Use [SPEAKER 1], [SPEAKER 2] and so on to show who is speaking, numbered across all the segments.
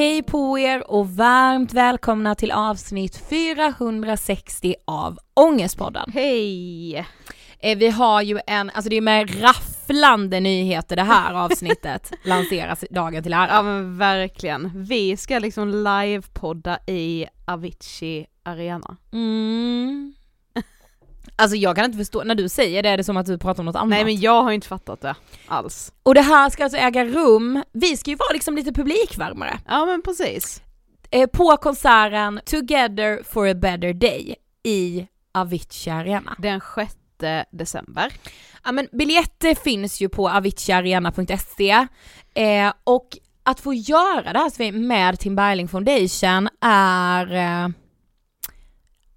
[SPEAKER 1] Hej på er och varmt välkomna till avsnitt 460 av Ångestpodden.
[SPEAKER 2] Hej!
[SPEAKER 1] Eh, Vi har ju en, alltså det är med rafflande nyheter det här avsnittet lanseras dagen till ära.
[SPEAKER 2] Ja men verkligen. Vi ska liksom livepodda i Avicii Arena.
[SPEAKER 1] Mm. Alltså jag kan inte förstå, när du säger det är det som att du pratar om något annat.
[SPEAKER 2] Nej men jag har inte fattat det alls.
[SPEAKER 1] Och det här ska alltså äga rum, vi ska ju vara liksom lite publikvärmare.
[SPEAKER 2] Ja men precis.
[SPEAKER 1] Eh, på konserten Together for a better day i Avicii Arena.
[SPEAKER 2] Den 6 december.
[SPEAKER 1] Ja men biljetter finns ju på aviciiarena.se eh, och att få göra det här med Tim Bergling Foundation är eh,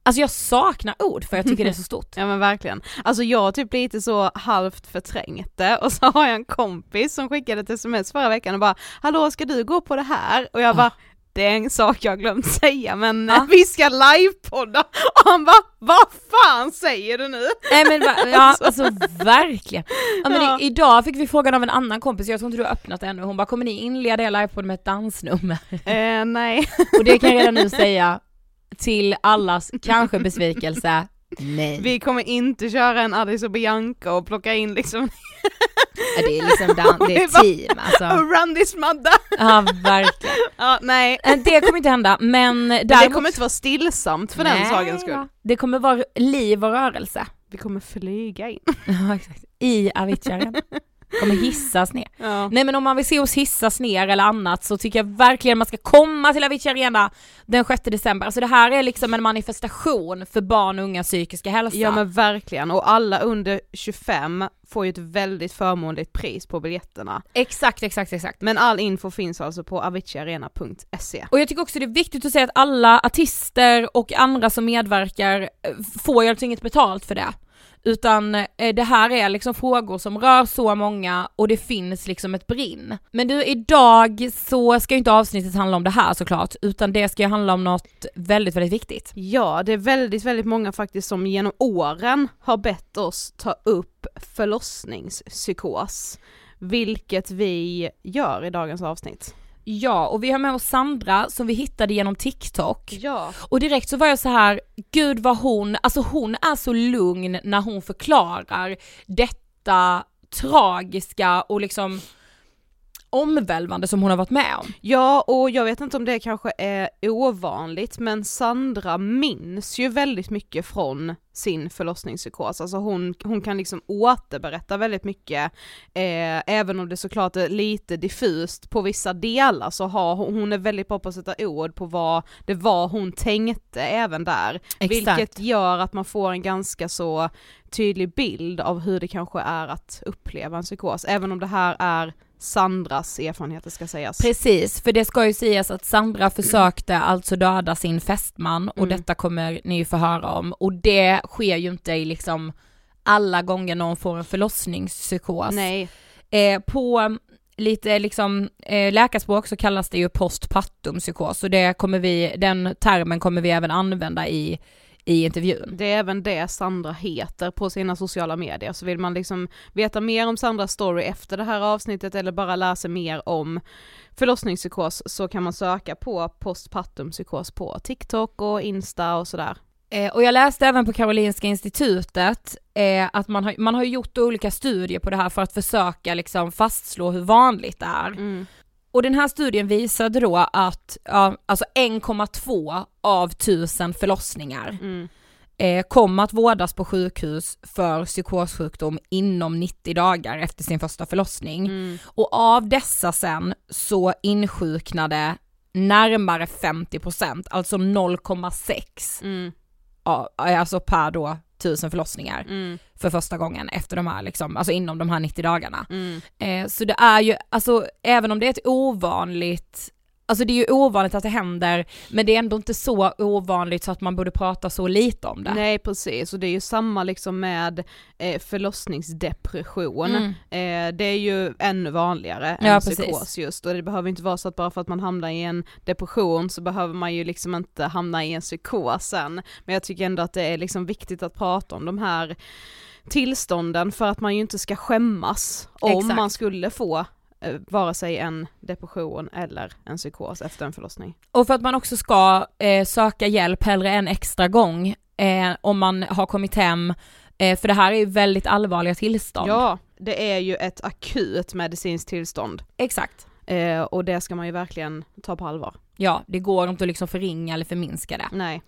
[SPEAKER 1] Alltså jag saknar ord för jag tycker det är så stort.
[SPEAKER 2] Ja men verkligen. Alltså jag har typ lite så halvt förträngt det och så har jag en kompis som skickade ett sms förra veckan och bara Hallå ska du gå på det här? Och jag bara det är en sak jag glömt säga men
[SPEAKER 1] Ja.
[SPEAKER 2] vi ska livepodda och han bara vad fan säger du nu?
[SPEAKER 1] Nej men ja alltså verkligen. Ja, men
[SPEAKER 2] Ja.
[SPEAKER 1] idag fick vi frågan av en annan kompis, jag tror inte du har öppnat det ännu, hon bara kommer ni inleda er livepodd med ett dansnummer?
[SPEAKER 2] Eh, nej.
[SPEAKER 1] Och det kan jag redan nu säga till allas kanske besvikelse, nej.
[SPEAKER 2] Vi kommer inte köra en Alice och Bianca och plocka in liksom
[SPEAKER 1] Ja, det är liksom dan- det är team alltså.
[SPEAKER 2] run this madda.
[SPEAKER 1] Ja verkligen.
[SPEAKER 2] Ja, nej.
[SPEAKER 1] Eh, Det kommer inte hända men däremot...
[SPEAKER 2] det kommer inte vara stillsamt för den
[SPEAKER 1] Nej,
[SPEAKER 2] sakens skull.
[SPEAKER 1] Det kommer vara liv och rörelse.
[SPEAKER 2] Vi kommer flyga in.
[SPEAKER 1] Ja exakt. I Avicii kommer hissas ner.
[SPEAKER 2] Ja.
[SPEAKER 1] Nej men om man vill se oss hissas ner eller annat så tycker jag verkligen man ska komma till Avicii Arena den 6 december. Alltså det här är liksom en manifestation för barn och unga psykiska hälsa.
[SPEAKER 2] ja men verkligen, och alla under 25 får ju ett väldigt förmånligt pris på biljetterna.
[SPEAKER 1] Exakt, exakt, exakt.
[SPEAKER 2] Men all info finns alltså på aviciiarena.se.
[SPEAKER 1] Och jag tycker också det är viktigt att säga att alla artister och andra som medverkar eh, får ju alltså inget betalt för det. Utan eh, det här är liksom frågor som rör så många och det finns liksom ett brinn. Men du, idag så ska ju inte avsnittet handla om det här såklart, utan det ska ju handla om något väldigt, väldigt viktigt.
[SPEAKER 2] Ja, det är väldigt, väldigt många faktiskt som genom åren har bett oss ta upp förlossningspsykos. Vilket vi gör i dagens avsnitt.
[SPEAKER 1] Ja, och vi har med oss Sandra som vi hittade genom TikTok.
[SPEAKER 2] Ja.
[SPEAKER 1] Och direkt så var jag så här, gud vad hon, alltså hon är så lugn när hon förklarar detta tragiska och liksom omvälvande som hon har varit med om.
[SPEAKER 2] Ja, och jag vet inte om det kanske är ovanligt, men Sandra minns ju väldigt mycket från sin förlossningspsykos, alltså hon, hon kan liksom återberätta väldigt mycket, eh, även om det såklart är lite diffust på vissa delar så har hon, hon är väldigt bra på att sätta ord på vad det var hon tänkte även där. Vilket gör att man får en ganska så tydlig bild av hur det kanske är att uppleva en psykos, även om det här är Sandras erfarenheter ska sägas.
[SPEAKER 1] Precis, för det ska ju sägas att Sandra försökte alltså döda sin fästman och
[SPEAKER 2] Mm.
[SPEAKER 1] detta kommer ni ju få höra om och det sker ju inte i liksom alla gånger någon får en förlossningspsykos.
[SPEAKER 2] Nej.
[SPEAKER 1] Eh, på lite liksom eh, läkarspråk så kallas det ju postpartum psykos och det kommer vi, den termen kommer vi även använda i, i intervjun.
[SPEAKER 2] Det är även det Sandra heter på sina sociala medier, så vill man liksom veta mer om Sandras story efter det här avsnittet eller bara sig mer om förlossningspsykos så kan man söka på postpartum psykos på TikTok och Insta och sådär.
[SPEAKER 1] Eh, och jag läste även på Karolinska institutet eh, att man har, man har gjort olika studier på det här för att försöka liksom fastslå hur vanligt det är.
[SPEAKER 2] Mm.
[SPEAKER 1] Och den här studien visade då att ja, alltså 1,2 av tusen förlossningar
[SPEAKER 2] Mm.
[SPEAKER 1] eh, kom att vårdas på sjukhus för psykossjukdom inom 90 dagar efter sin första förlossning.
[SPEAKER 2] Mm.
[SPEAKER 1] Och av dessa sen så insjuknade närmare 50%, alltså 0,6
[SPEAKER 2] Mm.
[SPEAKER 1] ja, alltså per då tusen förlossningar
[SPEAKER 2] Mm.
[SPEAKER 1] för första gången efter de här liksom, alltså inom de här 90 dagarna.
[SPEAKER 2] Mm.
[SPEAKER 1] Eh, så det är ju, alltså även om det är ett ovanligt, alltså det är ju ovanligt att det händer, men det är ändå inte så ovanligt så att man borde prata så lite om det.
[SPEAKER 2] Nej precis, och det är ju samma liksom med eh, förlossningsdepression.
[SPEAKER 1] Mm.
[SPEAKER 2] Eh, det är ju ännu vanligare
[SPEAKER 1] Ja,
[SPEAKER 2] än
[SPEAKER 1] precis.
[SPEAKER 2] psykos just och det behöver inte vara så att bara för att man hamnar i en depression så behöver man ju liksom inte hamna i en psykos sen. Men jag tycker ändå att det är liksom viktigt att prata om de här tillstånden för att man ju inte ska skämmas om
[SPEAKER 1] Exakt.
[SPEAKER 2] man skulle få vare sig en depression eller en psykos efter en förlossning.
[SPEAKER 1] Och för att man också ska eh, söka hjälp hellre en extra gång eh, om man har kommit hem, eh, för det här är ju väldigt allvarliga tillstånd.
[SPEAKER 2] Ja, det är ju ett akut medicinskt tillstånd
[SPEAKER 1] Exakt.
[SPEAKER 2] eh, och det ska man ju verkligen ta på allvar.
[SPEAKER 1] Ja, det går inte att liksom förringa eller förminska det.
[SPEAKER 2] Nej.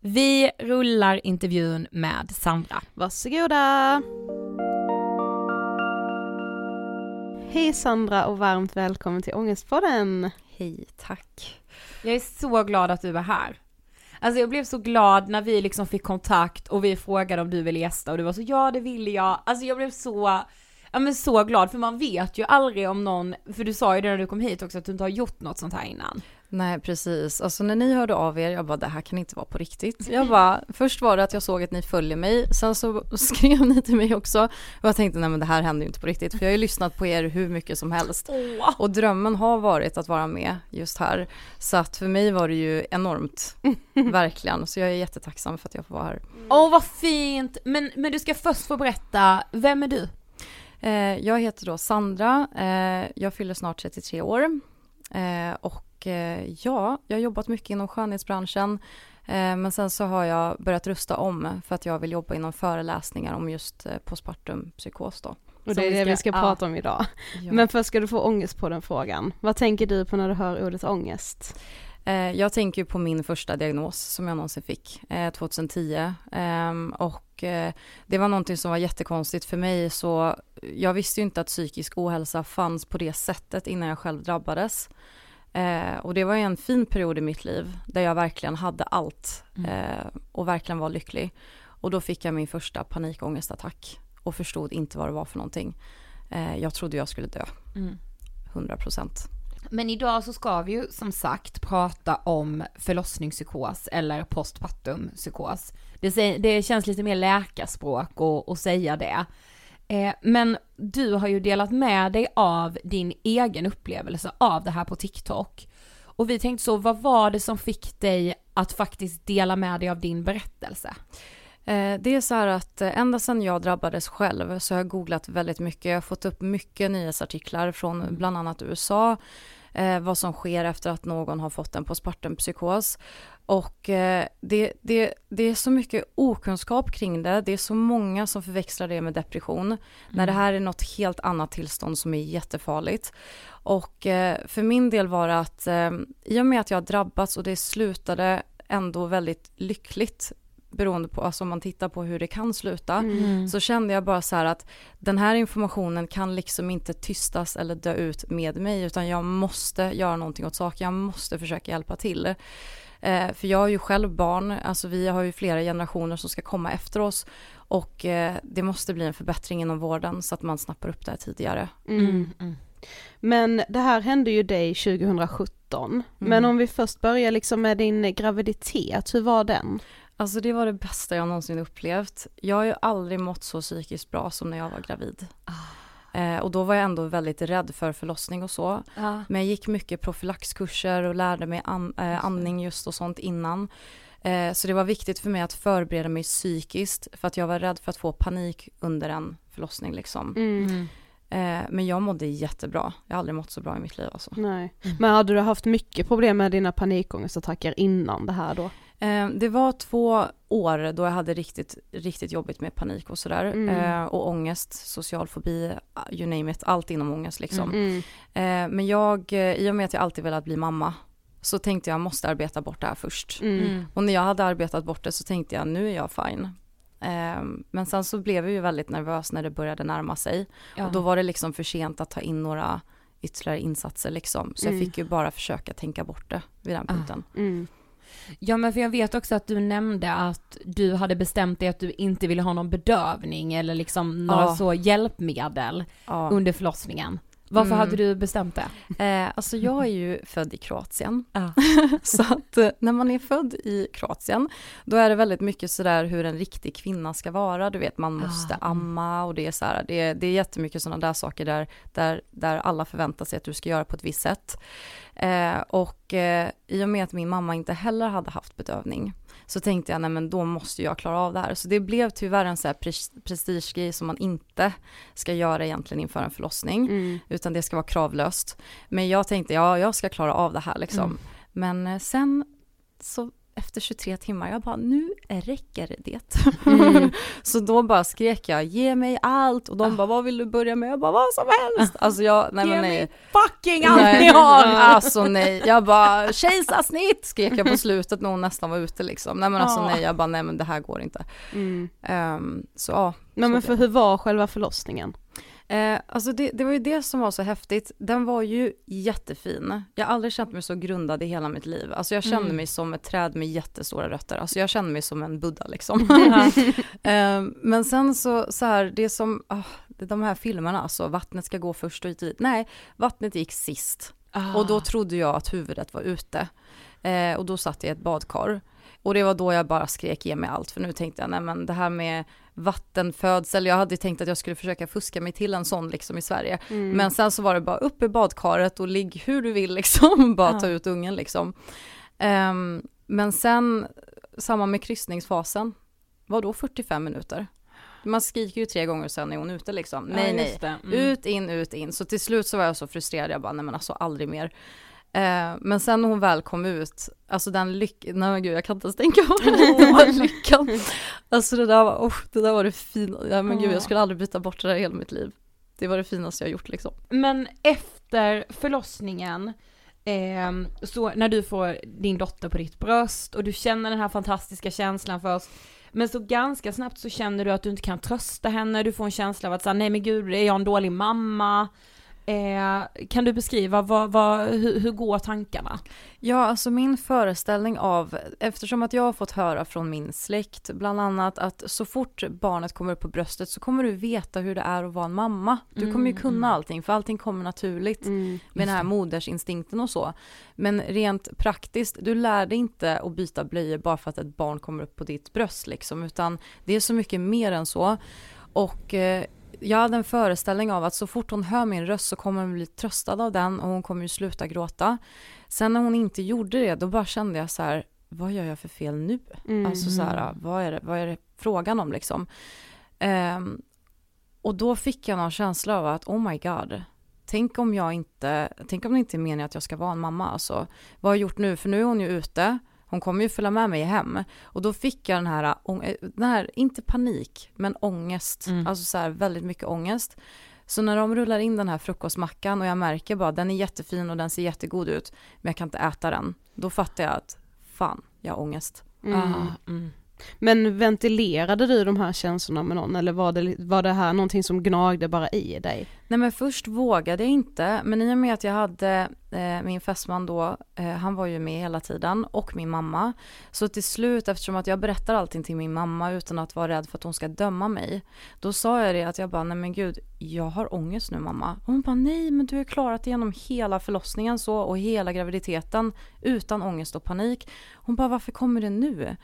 [SPEAKER 1] Vi rullar intervjun med Sandra.
[SPEAKER 2] Varsågoda! Hej Sandra och varmt välkommen till Ångestpodden!
[SPEAKER 1] Hej, tack. Jag är så glad att du är här. Alltså jag blev så glad när vi liksom fick kontakt och vi frågade om du ville gästa och du var så ja det vill jag. Alltså jag blev så, ja men så glad för man vet ju aldrig om någon, för du sa ju det när du kom hit också att du inte har gjort något sånt här innan.
[SPEAKER 3] Nej precis, alltså när ni hörde av er, jag bara det här kan inte vara på riktigt. Jag bara, först var det att jag såg att ni följer mig, sen så skrev ni till mig också och jag tänkte nej men det här händer ju inte på riktigt för jag har ju lyssnat på er hur mycket som helst. Och drömmen har varit att vara med just här. Så att för mig var det ju enormt, verkligen. Så jag är jättetacksam för att jag får vara här.
[SPEAKER 1] Åh vad fint! Men, men du ska först få berätta, vem är du?
[SPEAKER 3] Eh, jag heter då Sandra, eh, jag fyller snart 33 år. Eh, och eh, ja, jag har jobbat mycket inom skönhetsbranschen. Eh, men sen så har jag börjat rusta om för att jag vill jobba inom föreläsningar om just eh, postpartum psykos då.
[SPEAKER 2] Och det är det vi ska
[SPEAKER 3] ja.
[SPEAKER 2] prata om idag.
[SPEAKER 3] Ja.
[SPEAKER 2] Men först ska du få ångest på den frågan. Vad tänker du på när du hör ordet ångest?
[SPEAKER 3] Jag tänker på min första diagnos som jag någonsin fick eh, 2010 Ehm, och det var någonting som var jättekonstigt för mig så jag visste ju inte att psykisk ohälsa fanns på det sättet innan jag själv drabbades. Eh, och det var ju en fin period i mitt liv där jag verkligen hade allt eh, och verkligen var lycklig. Och då fick jag min första panikångestattack och förstod inte vad det var för någonting. Eh, jag trodde jag skulle dö, 100 procent.
[SPEAKER 1] Men idag så ska vi ju som sagt prata om förlossningspsykos eller postpartum psykos. Det, det känns lite mer läkarspråk att säga det. Eh, men du har ju delat med dig av din egen upplevelse av det här på TikTok. Och vi tänkte så, vad var det som fick dig att faktiskt dela med dig av din berättelse?
[SPEAKER 3] Eh, det är så här att eh, ända sedan jag drabbades själv så har jag googlat väldigt mycket. Jag har fått upp mycket nyhetsartiklar från bland annat USA. Eh, vad som sker efter att någon har fått en postpartumpsykos. Och eh, det, det, det är så mycket okunskap kring det. Det är så många som förväxlar det med depression. När det här är något helt annat tillstånd som är jättefarligt. Och eh, för min del var det att eh, i och med att jag drabbats och det slutade ändå väldigt lyckligt beroende på, alltså om man tittar på hur det kan sluta, så kände jag bara så här att den här informationen kan liksom inte tystas eller dö ut med mig, utan jag måste göra någonting åt saken, jag måste försöka hjälpa till. Eh, för jag har ju själv barn, alltså vi har ju flera generationer som ska komma efter oss och eh, det måste bli en förbättring inom vården så att man snappar upp det här tidigare.
[SPEAKER 2] Mm. Men det här hände ju dig 2017.
[SPEAKER 3] Mm.
[SPEAKER 2] Men om vi först börjar liksom med din graviditet, hur var den?
[SPEAKER 3] Alltså det var det bästa jag någonsin upplevt. Jag har ju aldrig mått så psykiskt bra som när jag var gravid. Eh, och då var jag ändå väldigt rädd för förlossning och så.
[SPEAKER 1] Ja.
[SPEAKER 3] Men jag gick mycket profylaxkurser och lärde mig an, eh, andning just och sånt innan. Eh, så det var viktigt för mig att förbereda mig psykiskt för att jag var rädd för att få panik under en förlossning liksom.
[SPEAKER 2] Mm.
[SPEAKER 3] Eh, men jag mådde jättebra. Jag har aldrig mått så bra i mitt liv alltså.
[SPEAKER 2] Nej. Men hade du haft mycket problem med dina panikångestattacker innan det här då?
[SPEAKER 3] Eh, det var två år då jag hade riktigt, riktigt jobbigt med panik och sådär.
[SPEAKER 2] Mm.
[SPEAKER 3] Eh, och ångest, social fobi, you name it, allt inom ångest liksom.
[SPEAKER 2] Mm.
[SPEAKER 3] Eh, men jag, eh, i och med att jag alltid velat bli mamma, så tänkte jag måste arbeta bort det här först.
[SPEAKER 2] Mm.
[SPEAKER 3] Och när jag hade arbetat bort det så tänkte jag nu är jag fine. Eh, men sen så blev jag ju väldigt nervös när det började närma sig.
[SPEAKER 1] Ja.
[SPEAKER 3] Och då var det liksom för sent att ta in några ytterligare insatser liksom. Så jag
[SPEAKER 2] Mm.
[SPEAKER 3] fick ju bara försöka tänka bort det vid den
[SPEAKER 1] Ah.
[SPEAKER 3] punkten.
[SPEAKER 2] Mm.
[SPEAKER 1] Ja men för jag vet också att du nämnde att du hade bestämt dig att du inte ville ha någon bedövning eller liksom några
[SPEAKER 3] Ja.
[SPEAKER 1] så hjälpmedel
[SPEAKER 3] Ja.
[SPEAKER 1] under förlossningen. Varför
[SPEAKER 3] Mm.
[SPEAKER 1] hade du bestämt det?
[SPEAKER 3] Eh, alltså jag är ju född i Kroatien.
[SPEAKER 1] Ja.
[SPEAKER 3] så att eh, när man är född i Kroatien, då är det väldigt mycket sådär hur en riktig kvinna ska vara. Du vet, man måste
[SPEAKER 1] Ah, mm.
[SPEAKER 3] amma och det är så här, det, är- det är jättemycket sådana där saker där, där, där alla förväntar sig att du ska göra på ett visst sätt. Eh, och eh, i och med att min mamma inte heller hade haft bedövning, så tänkte jag, nej men då måste jag klara av det här. Så det blev tyvärr en så här pres- prestigegrej som man inte ska göra egentligen inför en förlossning
[SPEAKER 2] Mm.
[SPEAKER 3] utan det ska vara kravlöst. Men jag tänkte, ja, jag ska klara av det här liksom.
[SPEAKER 1] Mm.
[SPEAKER 3] Men eh, sen så efter 23 timmar, jag bara, nu räcker det.
[SPEAKER 1] Mm.
[SPEAKER 3] så då bara skrek jag, ge mig allt. Och de bara, vad vill du börja med? Jag bara, vad som helst. Alltså jag, nej men nej.
[SPEAKER 1] fucking allt
[SPEAKER 3] nej,
[SPEAKER 1] ni har!
[SPEAKER 3] Alltså nej, jag bara, kejsarsnitt skrek jag på slutet när hon nästan var ute liksom. Nej men alltså
[SPEAKER 1] Ja.
[SPEAKER 3] nej, jag bara, nej men det här går inte.
[SPEAKER 2] Mm.
[SPEAKER 3] Ehm, så ja.
[SPEAKER 2] Men,
[SPEAKER 3] så
[SPEAKER 2] men
[SPEAKER 3] blev
[SPEAKER 2] för hur var själva förlossningen?
[SPEAKER 3] Eh, alltså det, det var ju det som var så häftigt. Den var ju jättefin. Jag har aldrig känt mig så grundad i hela mitt liv. Alltså jag kände
[SPEAKER 1] Mm.
[SPEAKER 3] mig som ett träd med jättestora rötter. Alltså jag kände mig som en buddha liksom. eh, men sen så, så här, det som, ah, det- de här filmerna alltså, vattnet ska gå först och och dit. Nej, vattnet gick sist.
[SPEAKER 1] Ah.
[SPEAKER 3] Och då trodde jag att huvudet var ute. Eh, och då satt jag i ett badkar. Och det var då jag bara skrek ge mig allt, för nu tänkte jag, nej men det här med vattenfödsel, jag hade tänkt att jag skulle försöka fuska mig till en sån liksom i Sverige.
[SPEAKER 2] Mm.
[SPEAKER 3] Men sen så var det bara upp i badkaret och ligg hur du vill liksom, bara ta ut ungen liksom. Ehm, men sen, samma med kryssningsfasen, var då 45 minuter? Man skriker ju tre gånger sen är hon ute liksom. Nej,
[SPEAKER 1] Ja,
[SPEAKER 3] nej.
[SPEAKER 1] Mm.
[SPEAKER 3] Ut, in, ut, in. Så till slut så var jag så frustrerad, jag bara, nej men alltså aldrig mer. Eh, men sen när hon väl kom ut, alltså den lyckan, nej men gud jag kan inte ens tänka på var lyckan. Alltså det där var, oh, det där var det fina, ja men gud jag skulle aldrig byta bort det där hela mitt liv. Det var det finaste jag gjort liksom.
[SPEAKER 1] Men efter förlossningen, ehm, så när du får din dotter på ditt bröst och du känner den här fantastiska känslan först, men så ganska snabbt så känner du att du inte kan trösta henne, du får en känsla av att säga nej men gud, är jag en dålig mamma? Eh, kan du beskriva vad, vad, hur, hur går tankarna?
[SPEAKER 3] Ja, alltså min föreställning av, eftersom att jag har fått höra från min släkt, bland annat att så fort barnet kommer upp på bröstet så kommer du veta hur det är att vara en mamma. Du kommer ju kunna allting, för allting kommer naturligt med den här modersinstinkten och så. Men rent praktiskt, du lär dig inte att byta blöjor bara för att ett barn kommer upp på ditt bröst liksom, utan det är så mycket mer än så. Och eh, jag hade en föreställning av att så fort hon hör min röst så kommer hon bli tröstad av den och hon kommer ju sluta gråta. Sen när hon inte gjorde det, då bara kände jag så här, vad gör jag för fel nu? Alltså så här, vad är det, vad är det frågan om liksom? Ehm, och då fick jag någon känsla av att, oh my god, tänk om jag inte, tänk om det inte är meningen att jag ska vara en mamma alltså. Vad har jag gjort nu? För nu är hon ju ute, hon kommer ju följa med mig hem. Och då fick jag den här, ång- den här inte panik, men ångest. Alltså så här väldigt mycket ångest. Så när de rullar in den här frukostmackan och jag märker bara den är jättefin och den ser jättegod ut, men jag kan inte äta den. Då fattar jag att fan, jag har ångest.
[SPEAKER 2] Mm.
[SPEAKER 1] Ah, mm.
[SPEAKER 2] Men ventilerade du de här känslorna med någon eller var det, var det här någonting som gnagde bara i dig?
[SPEAKER 3] Nej men först vågade jag inte, men i och med att jag hade eh, min fästman då, eh, han var ju med hela tiden, och min mamma. Så till slut, eftersom att jag berättar allting till min mamma utan att vara rädd för att hon ska döma mig, då sa jag det att jag bara, nej men gud, jag har ångest nu mamma. Och hon bara, nej men du har klarat igenom hela förlossningen så och hela graviditeten utan ångest och panik. Hon bara, varför kommer det nu?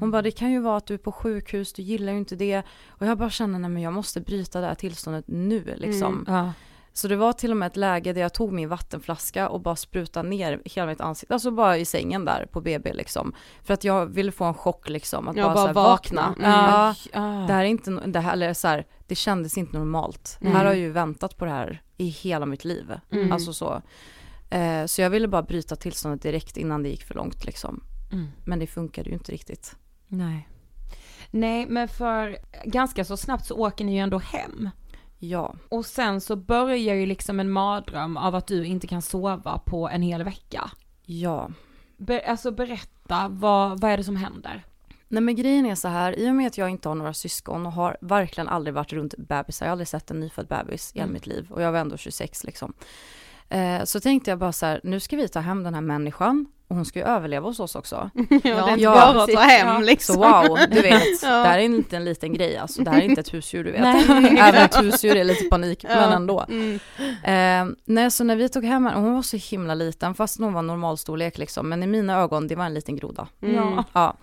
[SPEAKER 3] Hon bara, det kan ju vara att du är på sjukhus, du gillar ju inte det. Och jag bara känner, nej men jag måste bryta det här tillståndet nu liksom.
[SPEAKER 1] Ja.
[SPEAKER 3] Så det var till och med ett läge där jag tog min vattenflaska och bara sprutade ner hela mitt ansikte, alltså bara i sängen där på BB liksom. För att jag ville få en chock liksom, att
[SPEAKER 2] Ja,
[SPEAKER 3] bara,
[SPEAKER 2] bara
[SPEAKER 3] så här,
[SPEAKER 2] vakna.
[SPEAKER 3] vakna.
[SPEAKER 2] Mm.
[SPEAKER 3] Ja,
[SPEAKER 1] Ah.
[SPEAKER 3] det här är inte, det här, eller så här, det kändes inte normalt.
[SPEAKER 1] Mm.
[SPEAKER 3] Här har jag ju väntat på det här i hela mitt liv.
[SPEAKER 1] Mm.
[SPEAKER 3] Alltså så. Eh, så jag ville bara bryta tillståndet direkt innan det gick för långt liksom.
[SPEAKER 1] Mm.
[SPEAKER 3] Men det funkade ju inte riktigt.
[SPEAKER 1] Nej. Nej, men för ganska så snabbt så åker ni ju ändå hem.
[SPEAKER 3] Ja.
[SPEAKER 1] Och sen så börjar ju liksom en mardröm av att du inte kan sova på en hel vecka.
[SPEAKER 3] Ja.
[SPEAKER 1] Ber, alltså berätta, vad, vad är det som händer?
[SPEAKER 3] Nej men grejen är så här, i och med att jag inte har några syskon och har verkligen aldrig varit runt bebisar, jag har aldrig sett en nyfödd bebis i hela
[SPEAKER 1] Mm.
[SPEAKER 3] mitt liv och jag var ändå 26 liksom. Eh, så tänkte jag bara så här, nu ska vi ta hem den här människan och hon ska ju överleva hos oss också.
[SPEAKER 2] Ja, det är inte
[SPEAKER 3] ja,
[SPEAKER 2] bara att ta hem
[SPEAKER 1] Ja.
[SPEAKER 2] liksom.
[SPEAKER 3] Så wow, du vet,
[SPEAKER 2] Ja.
[SPEAKER 3] det här är inte en liten grej alltså, det här är inte ett husdjur du vet.
[SPEAKER 1] Nej.
[SPEAKER 3] Även ett husdjur är lite panik, men ändå.
[SPEAKER 2] Mm.
[SPEAKER 3] Eh, nej, så när vi tog hem henne, hon var så himla liten, fast hon var normalstorlek liksom, men i mina ögon, det var en liten groda.
[SPEAKER 2] Mm.
[SPEAKER 3] Ja.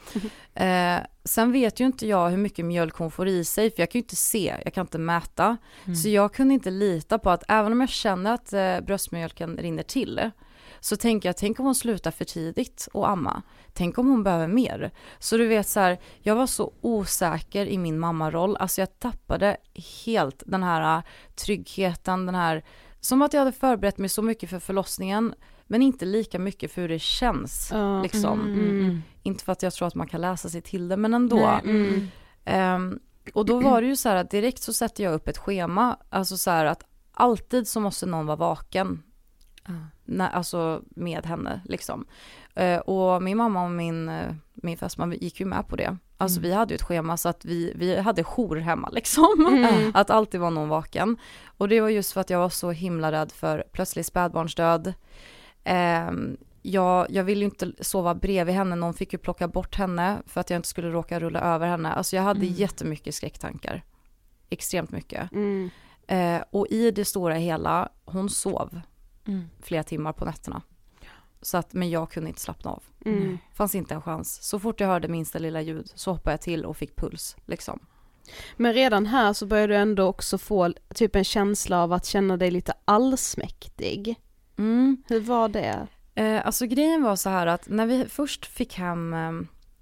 [SPEAKER 3] Eh, sen vet ju inte jag hur mycket mjölk hon får i sig, för jag kan ju inte se, jag kan inte mäta. Så jag kunde inte lita på att även om jag känner att eh, bröstmjölken rinner till, så tänker jag, tänk om hon slutar för tidigt och amma. Tänk om hon behöver mer. Så du vet så här, jag var så osäker i min mammaroll, alltså jag tappade helt den här eh, tryggheten, den här, som att jag hade förberett mig så mycket för förlossningen, men inte lika mycket för hur det känns.
[SPEAKER 2] Ja.
[SPEAKER 3] Liksom.
[SPEAKER 1] Mm.
[SPEAKER 3] Inte för att jag tror att man kan läsa sig till det, men ändå.
[SPEAKER 1] Nej, mm.
[SPEAKER 3] Ehm, och då var det ju så här att direkt så sätter jag upp ett schema, alltså så här att alltid så måste någon vara vaken. När, alltså med henne liksom. Eh, och min mamma och min, eh, min fästman gick ju med på det. Alltså vi hade ju ett schema så att vi, vi hade jour hemma liksom.
[SPEAKER 2] Mm.
[SPEAKER 3] Att alltid var någon vaken. Och det var just för att jag var så himla rädd för plötslig spädbarnsdöd. Ehm, jag, jag ville ju inte sova bredvid henne, någon fick ju plocka bort henne för att jag inte skulle råka rulla över henne. Alltså jag hade
[SPEAKER 1] Mm.
[SPEAKER 3] jättemycket skräcktankar. Extremt mycket.
[SPEAKER 2] Mm.
[SPEAKER 3] Eh, och i det stora hela, hon sov.
[SPEAKER 1] Mm.
[SPEAKER 3] flera timmar på nätterna. Så att, men jag kunde inte slappna av.
[SPEAKER 2] Mm.
[SPEAKER 3] Fanns inte en chans. Så fort jag hörde minsta lilla ljud så hoppade jag till och fick puls liksom.
[SPEAKER 2] Men redan här så börjar du ändå också få typ en känsla av att känna dig lite allsmäktig.
[SPEAKER 3] Mm.
[SPEAKER 2] Hur var det?
[SPEAKER 3] Eh, alltså grejen var så här att när vi först fick hem eh,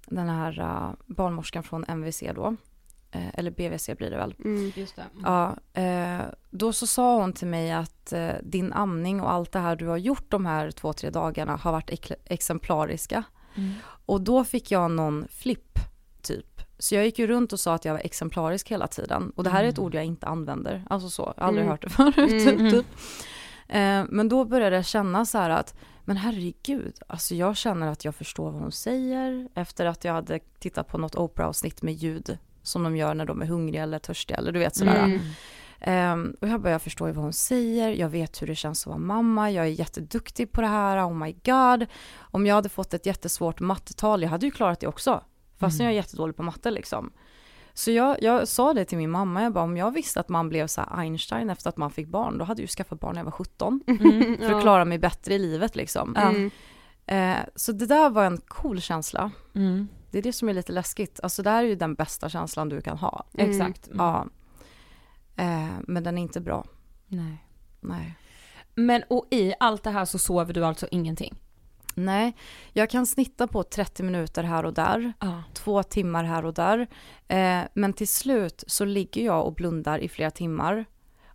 [SPEAKER 3] den här uh, barnmorskan från MVC då, eh, eller BVC blir det väl.
[SPEAKER 2] Mm.
[SPEAKER 1] Just det.
[SPEAKER 3] Ja, eh, då så sa hon till mig att eh, din amning och allt det här du har gjort de här två, tre dagarna har varit ek- exemplariska.
[SPEAKER 1] Mm.
[SPEAKER 3] Och då fick jag någon flipp, typ. Så jag gick ju runt och sa att jag var exemplarisk hela tiden. Och det här är ett ord jag inte använder. Alltså så, jag har aldrig
[SPEAKER 2] Mm.
[SPEAKER 3] hört det förut.
[SPEAKER 2] Mm.
[SPEAKER 3] typ. Eh, men då började jag känna så här att, men herregud, alltså jag känner att jag förstår vad hon säger. Efter att jag hade tittat på något Oprah-avsnitt med ljud. Som de gör när de är hungriga eller törstiga eller du vet sådär.
[SPEAKER 2] Mm.
[SPEAKER 3] Ehm, och jag förstår ju vad hon säger, jag vet hur det känns att vara mamma, jag är jätteduktig på det här, oh my god. Om jag hade fått ett jättesvårt mattetal, jag hade ju klarat det också. Fast jag är jättedålig på matte liksom. Så jag, jag sa det till min mamma, jag bara, om jag visste att man blev så här Einstein efter att man fick barn, då hade jag ju skaffat barn när jag var 17. För att klara mig bättre i livet liksom.
[SPEAKER 2] Mm.
[SPEAKER 3] Eh, så det där var en cool känsla.
[SPEAKER 1] Mm.
[SPEAKER 3] Det är det som är lite läskigt. Alltså det här är ju den bästa känslan du kan ha.
[SPEAKER 1] Exakt. Mm.
[SPEAKER 3] Ja. Eh, men den är inte bra.
[SPEAKER 1] Nej.
[SPEAKER 3] Nej.
[SPEAKER 1] Men och i allt det här så sover du alltså ingenting?
[SPEAKER 3] Nej, jag kan snitta på 30 minuter här och där,
[SPEAKER 1] Ja.
[SPEAKER 3] två timmar här och där. Eh, men till slut så ligger jag och blundar i flera timmar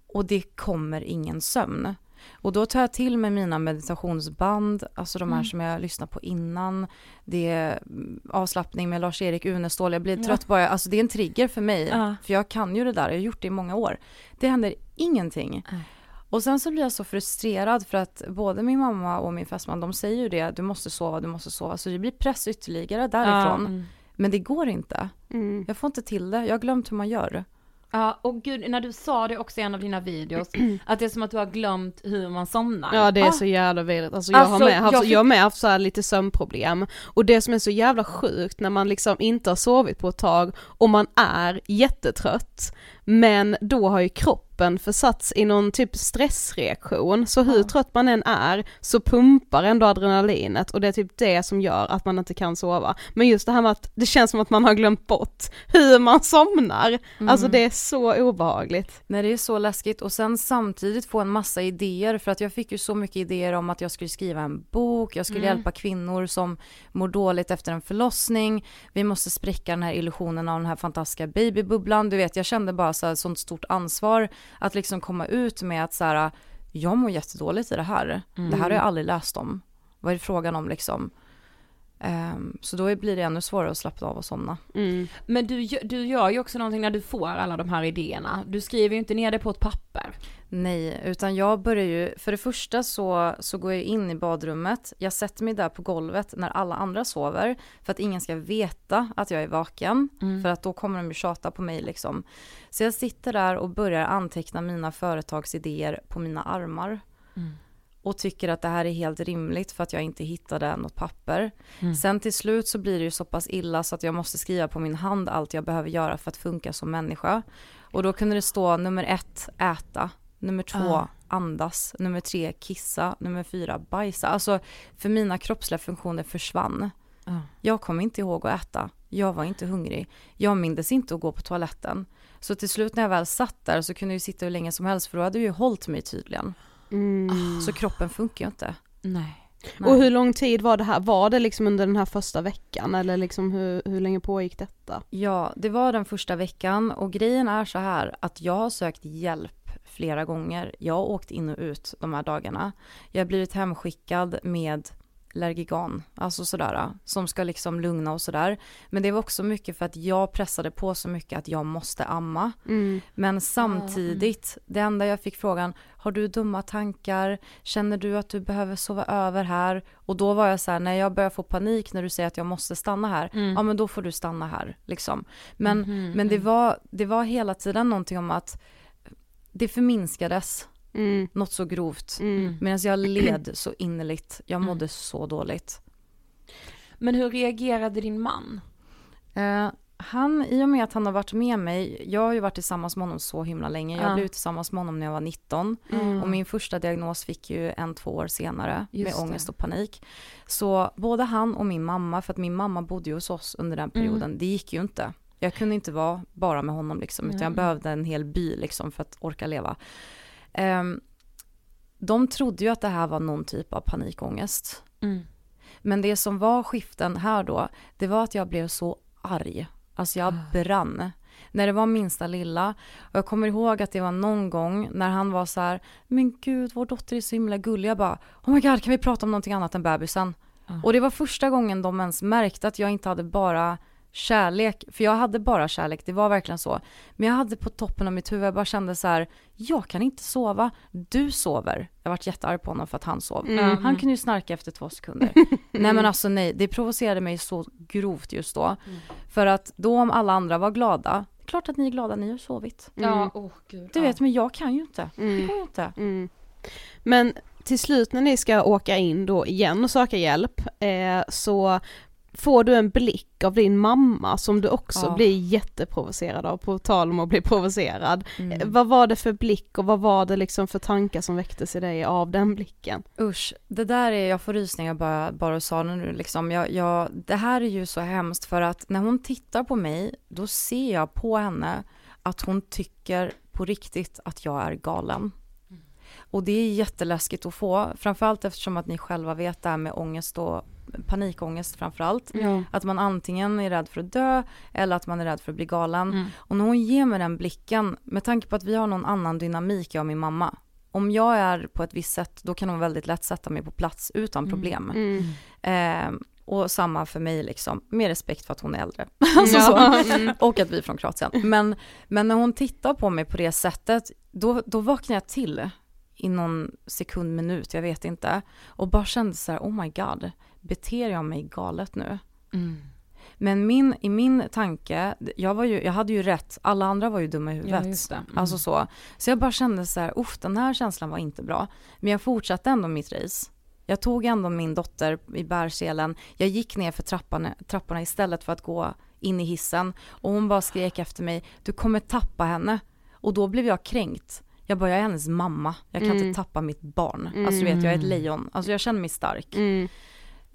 [SPEAKER 3] och det kommer ingen sömn. Och då tar jag till med mina meditationsband, alltså de här som jag lyssnade på innan. Det är mm, avslappning med Lars-Erik Unestål, jag blir trött bara, alltså det är en trigger för mig.
[SPEAKER 1] Ja.
[SPEAKER 3] För jag kan ju det där, jag har gjort det i många år. Det händer ingenting.
[SPEAKER 1] Nej.
[SPEAKER 3] Och sen så blir jag så frustrerad för att både min mamma och min fästman, de säger ju det, du måste sova, du måste sova. Så det blir press ytterligare därifrån.
[SPEAKER 1] Mm.
[SPEAKER 3] Men det går inte.
[SPEAKER 2] Mm.
[SPEAKER 3] Jag får inte till det, jag har glömt hur man gör.
[SPEAKER 1] Ja, och gud, när du sa det också i en av dina videos, att det är som att du har glömt hur man somnar.
[SPEAKER 2] Ja det är
[SPEAKER 3] Ah.
[SPEAKER 2] så jävla vidrigt, alltså jag har
[SPEAKER 1] Alltså,
[SPEAKER 2] med haft,
[SPEAKER 1] jag
[SPEAKER 2] jag,
[SPEAKER 1] fick-
[SPEAKER 2] har med haft så här lite sömnproblem och det som är så jävla sjukt när man liksom inte har sovit på ett tag och man är jättetrött men då har ju kroppen försatts i någon typ stressreaktion. Så hur trött man än är så pumpar ändå adrenalinet och det är typ det som gör att man inte kan sova. Men just det här med att det känns som att man har glömt bort hur man somnar, alltså det är så obehagligt.
[SPEAKER 3] När det är så läskigt. Och sen samtidigt få en massa idéer för att jag fick ju så mycket idéer om att jag skulle skriva en bok, jag skulle hjälpa kvinnor som mår dåligt efter en förlossning, vi måste spräcka den här illusionen av den här fantastiska babybubblan, du vet jag kände bara så här, sånt stort ansvar att liksom komma ut med att så här, jag mår jättedåligt i det här, det här har jag aldrig läst om, vad är det frågan om liksom? Ehm, så då blir det ännu svårare att slappna av och somna.
[SPEAKER 2] Mm.
[SPEAKER 1] Men du, du gör ju också någonting när du får alla de här idéerna. Du skriver ju inte ner det på ett papper.
[SPEAKER 3] Nej, utan jag börjar ju, för det första så, så går jag in i badrummet, jag sätter mig där på golvet när alla andra sover, för att ingen ska veta att jag är vaken, för att då kommer de ju tjata på mig liksom. Så jag sitter där och börjar anteckna mina företagsidéer på mina armar. Och tycker att det här är helt rimligt för att jag inte hittade något papper. Sen till slut så blir det ju så pass illa så att jag måste skriva på min hand allt jag behöver göra för att funka som människa. Och då kunde det stå nummer ett, äta. Nummer två, andas. Nummer tre, kissa. Nummer fyra, bajsa. Alltså, för mina kroppsliga funktioner försvann. Jag kom inte ihåg att äta. Jag var inte hungrig. Jag mindes inte att gå på toaletten. Så till slut när jag väl satt där så kunde jag sitta hur länge som helst för då hade jag ju hållit mig tydligen.
[SPEAKER 2] Mm.
[SPEAKER 3] Så kroppen funkar ju inte.
[SPEAKER 1] Nej.
[SPEAKER 3] Nej.
[SPEAKER 2] Och hur lång tid var det här? Var det liksom under den här första veckan eller liksom hur, hur länge pågick detta?
[SPEAKER 3] Ja, det var den första veckan och grejen är så här att jag har sökt hjälp flera gånger. Jag har åkt in och ut de här dagarna. Jag har blivit hemskickad med Lergigan, alltså sådär, som ska liksom lugna och sådär. Men det var också mycket för att jag pressade på så mycket att jag måste amma.
[SPEAKER 2] Mm.
[SPEAKER 3] Men samtidigt, det enda jag fick frågan, har du dumma tankar? Känner du att du behöver sova över här? Och då var jag så här, när jag börjar få panik när du säger att jag måste stanna här, ja men då får du stanna här liksom. Men, men det, var, det var hela tiden någonting om att det förminskades
[SPEAKER 2] Mm.
[SPEAKER 3] något så grovt.
[SPEAKER 2] Mm.
[SPEAKER 3] Medan jag led så innerligt, jag mådde så dåligt.
[SPEAKER 1] Men hur reagerade din man?
[SPEAKER 3] Eh, Han, i och med att han har varit med mig, jag har ju varit tillsammans med honom så himla länge. Jag
[SPEAKER 1] Ja.
[SPEAKER 3] blev tillsammans med honom när jag var 19
[SPEAKER 2] Mm.
[SPEAKER 3] och min första diagnos fick ju en, två år senare
[SPEAKER 1] Just
[SPEAKER 3] med
[SPEAKER 1] det.
[SPEAKER 3] ångest och panik. Så både han och min mamma, för att min mamma bodde ju hos oss under den
[SPEAKER 1] Mm.
[SPEAKER 3] perioden, det gick ju inte. Jag kunde inte vara bara med honom liksom, utan jag behövde en hel by liksom för att orka leva. Ehm, de trodde ju att det här var någon typ av panikångest.
[SPEAKER 1] Mm.
[SPEAKER 3] Men det som var skiften här då, det var att jag blev så arg. Alltså jag brann. När det var minsta lilla. Och jag kommer ihåg att det var någon gång när han var så här, men gud vår dotter är så himla gullig. Jag bara, oh my god kan vi prata om någonting annat än bebisen? Och det var första gången de ens märkte att jag inte hade bara kärlek, för jag hade bara kärlek, det var verkligen så. Men jag hade på toppen av mitt huvud, jag bara kände så här, jag kan inte sova, du sover. Jag varit jättearg på honom för att han sov.
[SPEAKER 2] Mm.
[SPEAKER 3] Han kunde ju snarka efter två sekunder. nej men alltså nej, det provocerade mig så grovt just då. För att då om alla andra var glada, klart att ni är glada, ni har sovit.
[SPEAKER 1] Ja, åh gud.
[SPEAKER 3] Du
[SPEAKER 1] ja.
[SPEAKER 3] vet, men jag kan ju inte. Det
[SPEAKER 2] Mm.
[SPEAKER 3] går ju inte.
[SPEAKER 2] Mm. Men till slut när ni ska åka in då igen och söka hjälp eh, så får du en blick av din mamma som du också
[SPEAKER 3] Ja.
[SPEAKER 2] blir jätteprovocerad av, på tal om att bli provocerad.
[SPEAKER 3] Mm.
[SPEAKER 2] Eh, vad var det för blick och vad var det liksom för tankar som väcktes i dig av den blicken?
[SPEAKER 3] Usch, det där är, jag får rysningar bara, bara sa det nu liksom. Jag, jag, det här är ju så hemskt för att när hon tittar på mig, då ser jag på henne att hon tycker på riktigt att jag är galen. Och det är jätteläskigt att få, framförallt eftersom att ni själva vet det här med ångest och panikångest framförallt.
[SPEAKER 1] Ja.
[SPEAKER 3] Att man antingen är rädd för att dö eller att man är rädd för att bli galen.
[SPEAKER 1] Mm.
[SPEAKER 3] Och när hon ger mig den blicken, med tanke på att vi har någon annan dynamik, jag och min mamma. Om jag är på ett visst sätt, då kan hon väldigt lätt sätta mig på plats utan problem.
[SPEAKER 2] Mm.
[SPEAKER 3] Eh, och samma för mig liksom, med respekt för att hon är äldre. alltså så.
[SPEAKER 2] Ja. Mm.
[SPEAKER 3] Och att vi är från Kroatien. Men, men när hon tittar på mig på det sättet, då, då vaknar jag till i någon sekund, minut, jag vet inte. Och bara kände så här, oh my god, beter jag mig galet nu?
[SPEAKER 1] Mm.
[SPEAKER 3] Men min, i min tanke, jag, var ju, jag hade ju rätt, alla andra var ju dumma i
[SPEAKER 1] Ja,
[SPEAKER 3] huvudet.
[SPEAKER 1] det. Mm.
[SPEAKER 3] Alltså så. Så jag bara kände så här, uff den här känslan var inte bra. Men jag fortsatte ändå mitt race. Jag tog ändå min dotter i bärselen. Jag gick ner för trappan, trapporna istället för att gå in i hissen. Och hon bara skrek efter mig, du kommer tappa henne. Och då blev jag kränkt. Jag bara, jag är hennes mamma. Jag kan
[SPEAKER 2] Mm.
[SPEAKER 3] inte tappa mitt barn. Alltså du vet, jag är ett lejon. Alltså jag känner mig stark.
[SPEAKER 2] Mm.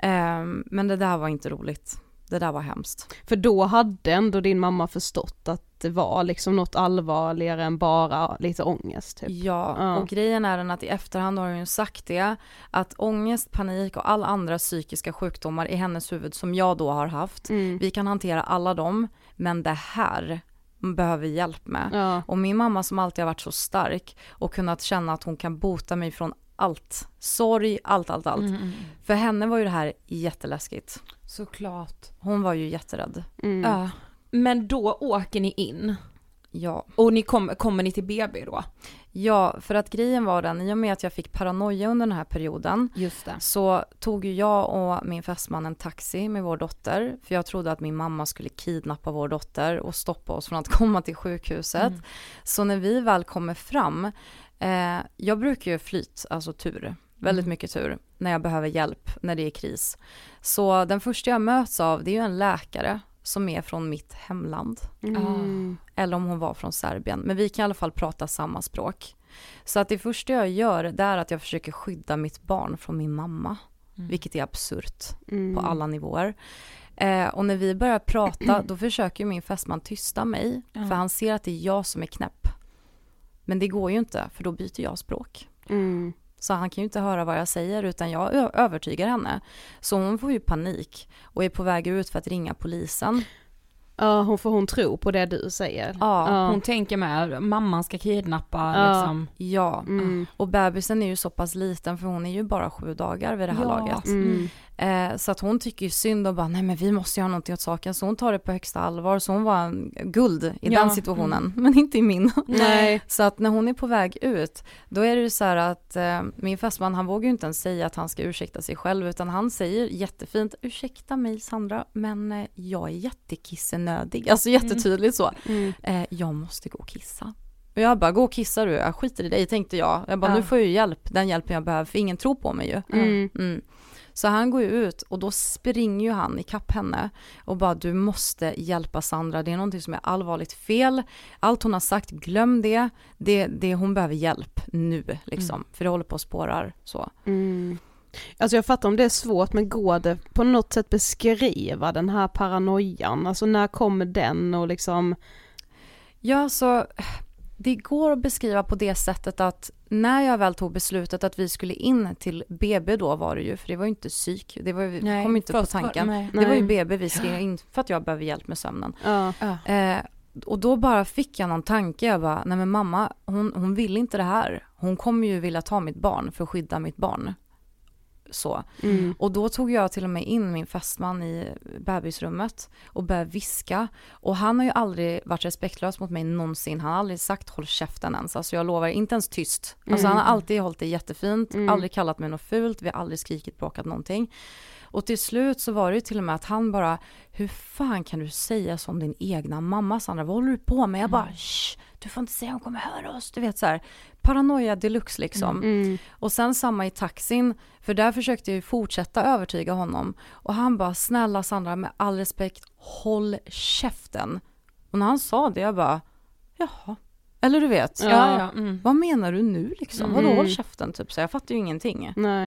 [SPEAKER 3] Ehm, men det där var inte roligt. Det där var hemskt.
[SPEAKER 2] För då hade ändå din mamma förstått att det var liksom något allvarligare än bara lite ångest typ.
[SPEAKER 3] Ja,
[SPEAKER 2] Ja.
[SPEAKER 3] och grejen är den att i efterhand har hon ju sagt det, att ångest, panik och alla andra psykiska sjukdomar i hennes huvud som jag då har haft,
[SPEAKER 2] Mm.
[SPEAKER 3] vi kan hantera alla dem, men det här behöver hjälp med.
[SPEAKER 2] Ja.
[SPEAKER 3] Och min mamma som alltid har varit så stark och kunnat känna att hon kan bota mig från allt, sorg, allt, allt, allt.
[SPEAKER 1] Mm, mm.
[SPEAKER 3] För henne var ju det här jätteläskigt.
[SPEAKER 1] Såklart.
[SPEAKER 3] Hon var ju jätterädd.
[SPEAKER 2] Mm.
[SPEAKER 1] Ja. Men då åker ni in
[SPEAKER 3] Ja.
[SPEAKER 1] och ni kom, kommer ni till BB då?
[SPEAKER 3] Ja, för att grejen var den, i och med att jag fick paranoia under den här perioden
[SPEAKER 1] Just det.
[SPEAKER 3] så tog ju jag och min fästman en taxi med vår dotter, för jag trodde att min mamma skulle kidnappa vår dotter och stoppa oss från att komma till sjukhuset. Så när vi väl kommer fram, eh, jag brukar ju flyt, alltså tur, väldigt mycket tur, när jag behöver hjälp, när det är kris. Så den första jag möts av, det är ju en läkare som är från mitt hemland
[SPEAKER 2] Mm.
[SPEAKER 3] eller om hon var från Serbien. Men vi kan i alla fall prata samma språk. Så att det första jag gör det är att jag försöker skydda mitt barn från min mamma. Vilket är absurt
[SPEAKER 2] Mm.
[SPEAKER 3] på alla nivåer. Eh, och när vi börjar prata då försöker min fästman tysta mig. För han ser att det är jag som är knäpp. Men det går ju inte för då byter jag språk.
[SPEAKER 2] Mm.
[SPEAKER 3] Så han kan ju inte höra vad jag säger utan jag övertygar henne. Så hon får ju panik och är på väg ut för att ringa polisen.
[SPEAKER 2] Ja, hon får hon tro på det du säger.
[SPEAKER 3] Ja,
[SPEAKER 1] Hon tänker med, mamman ska kidnappa
[SPEAKER 2] Ja.
[SPEAKER 1] liksom.
[SPEAKER 3] Ja,
[SPEAKER 2] Mm.
[SPEAKER 3] och bebisen är ju så pass liten för hon är ju bara sju dagar vid det här
[SPEAKER 1] Ja.
[SPEAKER 3] laget.
[SPEAKER 2] Mm.
[SPEAKER 3] Eh, så att hon tycker ju synd och bara, nej men vi måste göra någonting åt saken. Så hon tar det på högsta allvar. Så hon var guld i
[SPEAKER 1] Ja,
[SPEAKER 3] den situationen, men inte i min.
[SPEAKER 2] Nej.
[SPEAKER 3] Så att när hon är på väg ut, då är det ju så här att eh, min fästman han vågar ju inte ens säga att han ska ursäkta sig själv utan han säger jättefint, ursäkta mig Sandra men eh, jag är jättekissenödig, alltså jättetydligt så.
[SPEAKER 2] Mm.
[SPEAKER 3] Eh, jag måste gå och kissa. Och jag bara, gå och kissa du, jag skiter i dig tänkte jag. Jag bara,
[SPEAKER 1] Ja.
[SPEAKER 3] nu får jag ju hjälp, den hjälpen jag behöver för ingen tror på mig ju.
[SPEAKER 2] Mm.
[SPEAKER 3] Så han går ju ut och då springer ju han ikapp henne och bara du måste hjälpa Sandra, det är någonting som är allvarligt fel. Allt hon har sagt, glöm det. det, det hon behöver hjälp nu liksom, mm. för det håller på att spårar så.
[SPEAKER 2] Mm. Alltså jag fattar om det är svårt men går det på något sätt beskriva den här paranoian, alltså när kommer den och liksom
[SPEAKER 3] Ja så det går att beskriva på det sättet att när jag väl tog beslutet att vi skulle in till BB då var det ju, för det var ju inte psyk, det var, nej, kom inte på tanken. Var, det var ju BB vi skrev in för att jag behöver hjälp med sömnen. Ja. Eh, och då bara fick jag någon tanke, jag bara, nej men mamma, hon, hon vill inte det här. Hon kommer ju vilja ta mitt barn för att skydda mitt barn så. Mm. Och då tog jag till och med in min fästman i bebisrummet och började viska. Och han har ju aldrig varit respektlös mot mig någonsin. Han har aldrig sagt håll käften ens. Alltså jag lovar, inte ens tyst. Alltså mm. han har alltid hållit det jättefint, mm. aldrig kallat mig något fult, vi har aldrig skrikit, bråkat någonting. Och till slut så var det ju till och med att han bara, hur fan kan du säga som din egna mamma Sandra, vad håller du på med? Jag bara. Shh, du får inte säga hon kommer höra oss. Du vet så här, paranoia deluxe liksom. Mm. mm. Och sen samma i taxin, för där försökte jag ju fortsätta övertyga honom. Och han bara, snälla Sandra, med all respekt, håll käften. Och när han sa det, jag bara, jaha. Eller du vet, ja, ja, mm. vad menar du nu liksom? Mm. Vadå håll käften typ? Så jag fattar ju ingenting. Nej.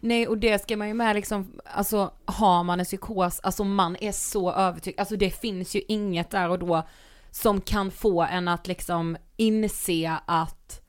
[SPEAKER 1] Nej och det ska man ju med liksom, alltså har man en psykos, alltså man är så övertygad, alltså det finns ju inget där och då som kan få en att liksom inse att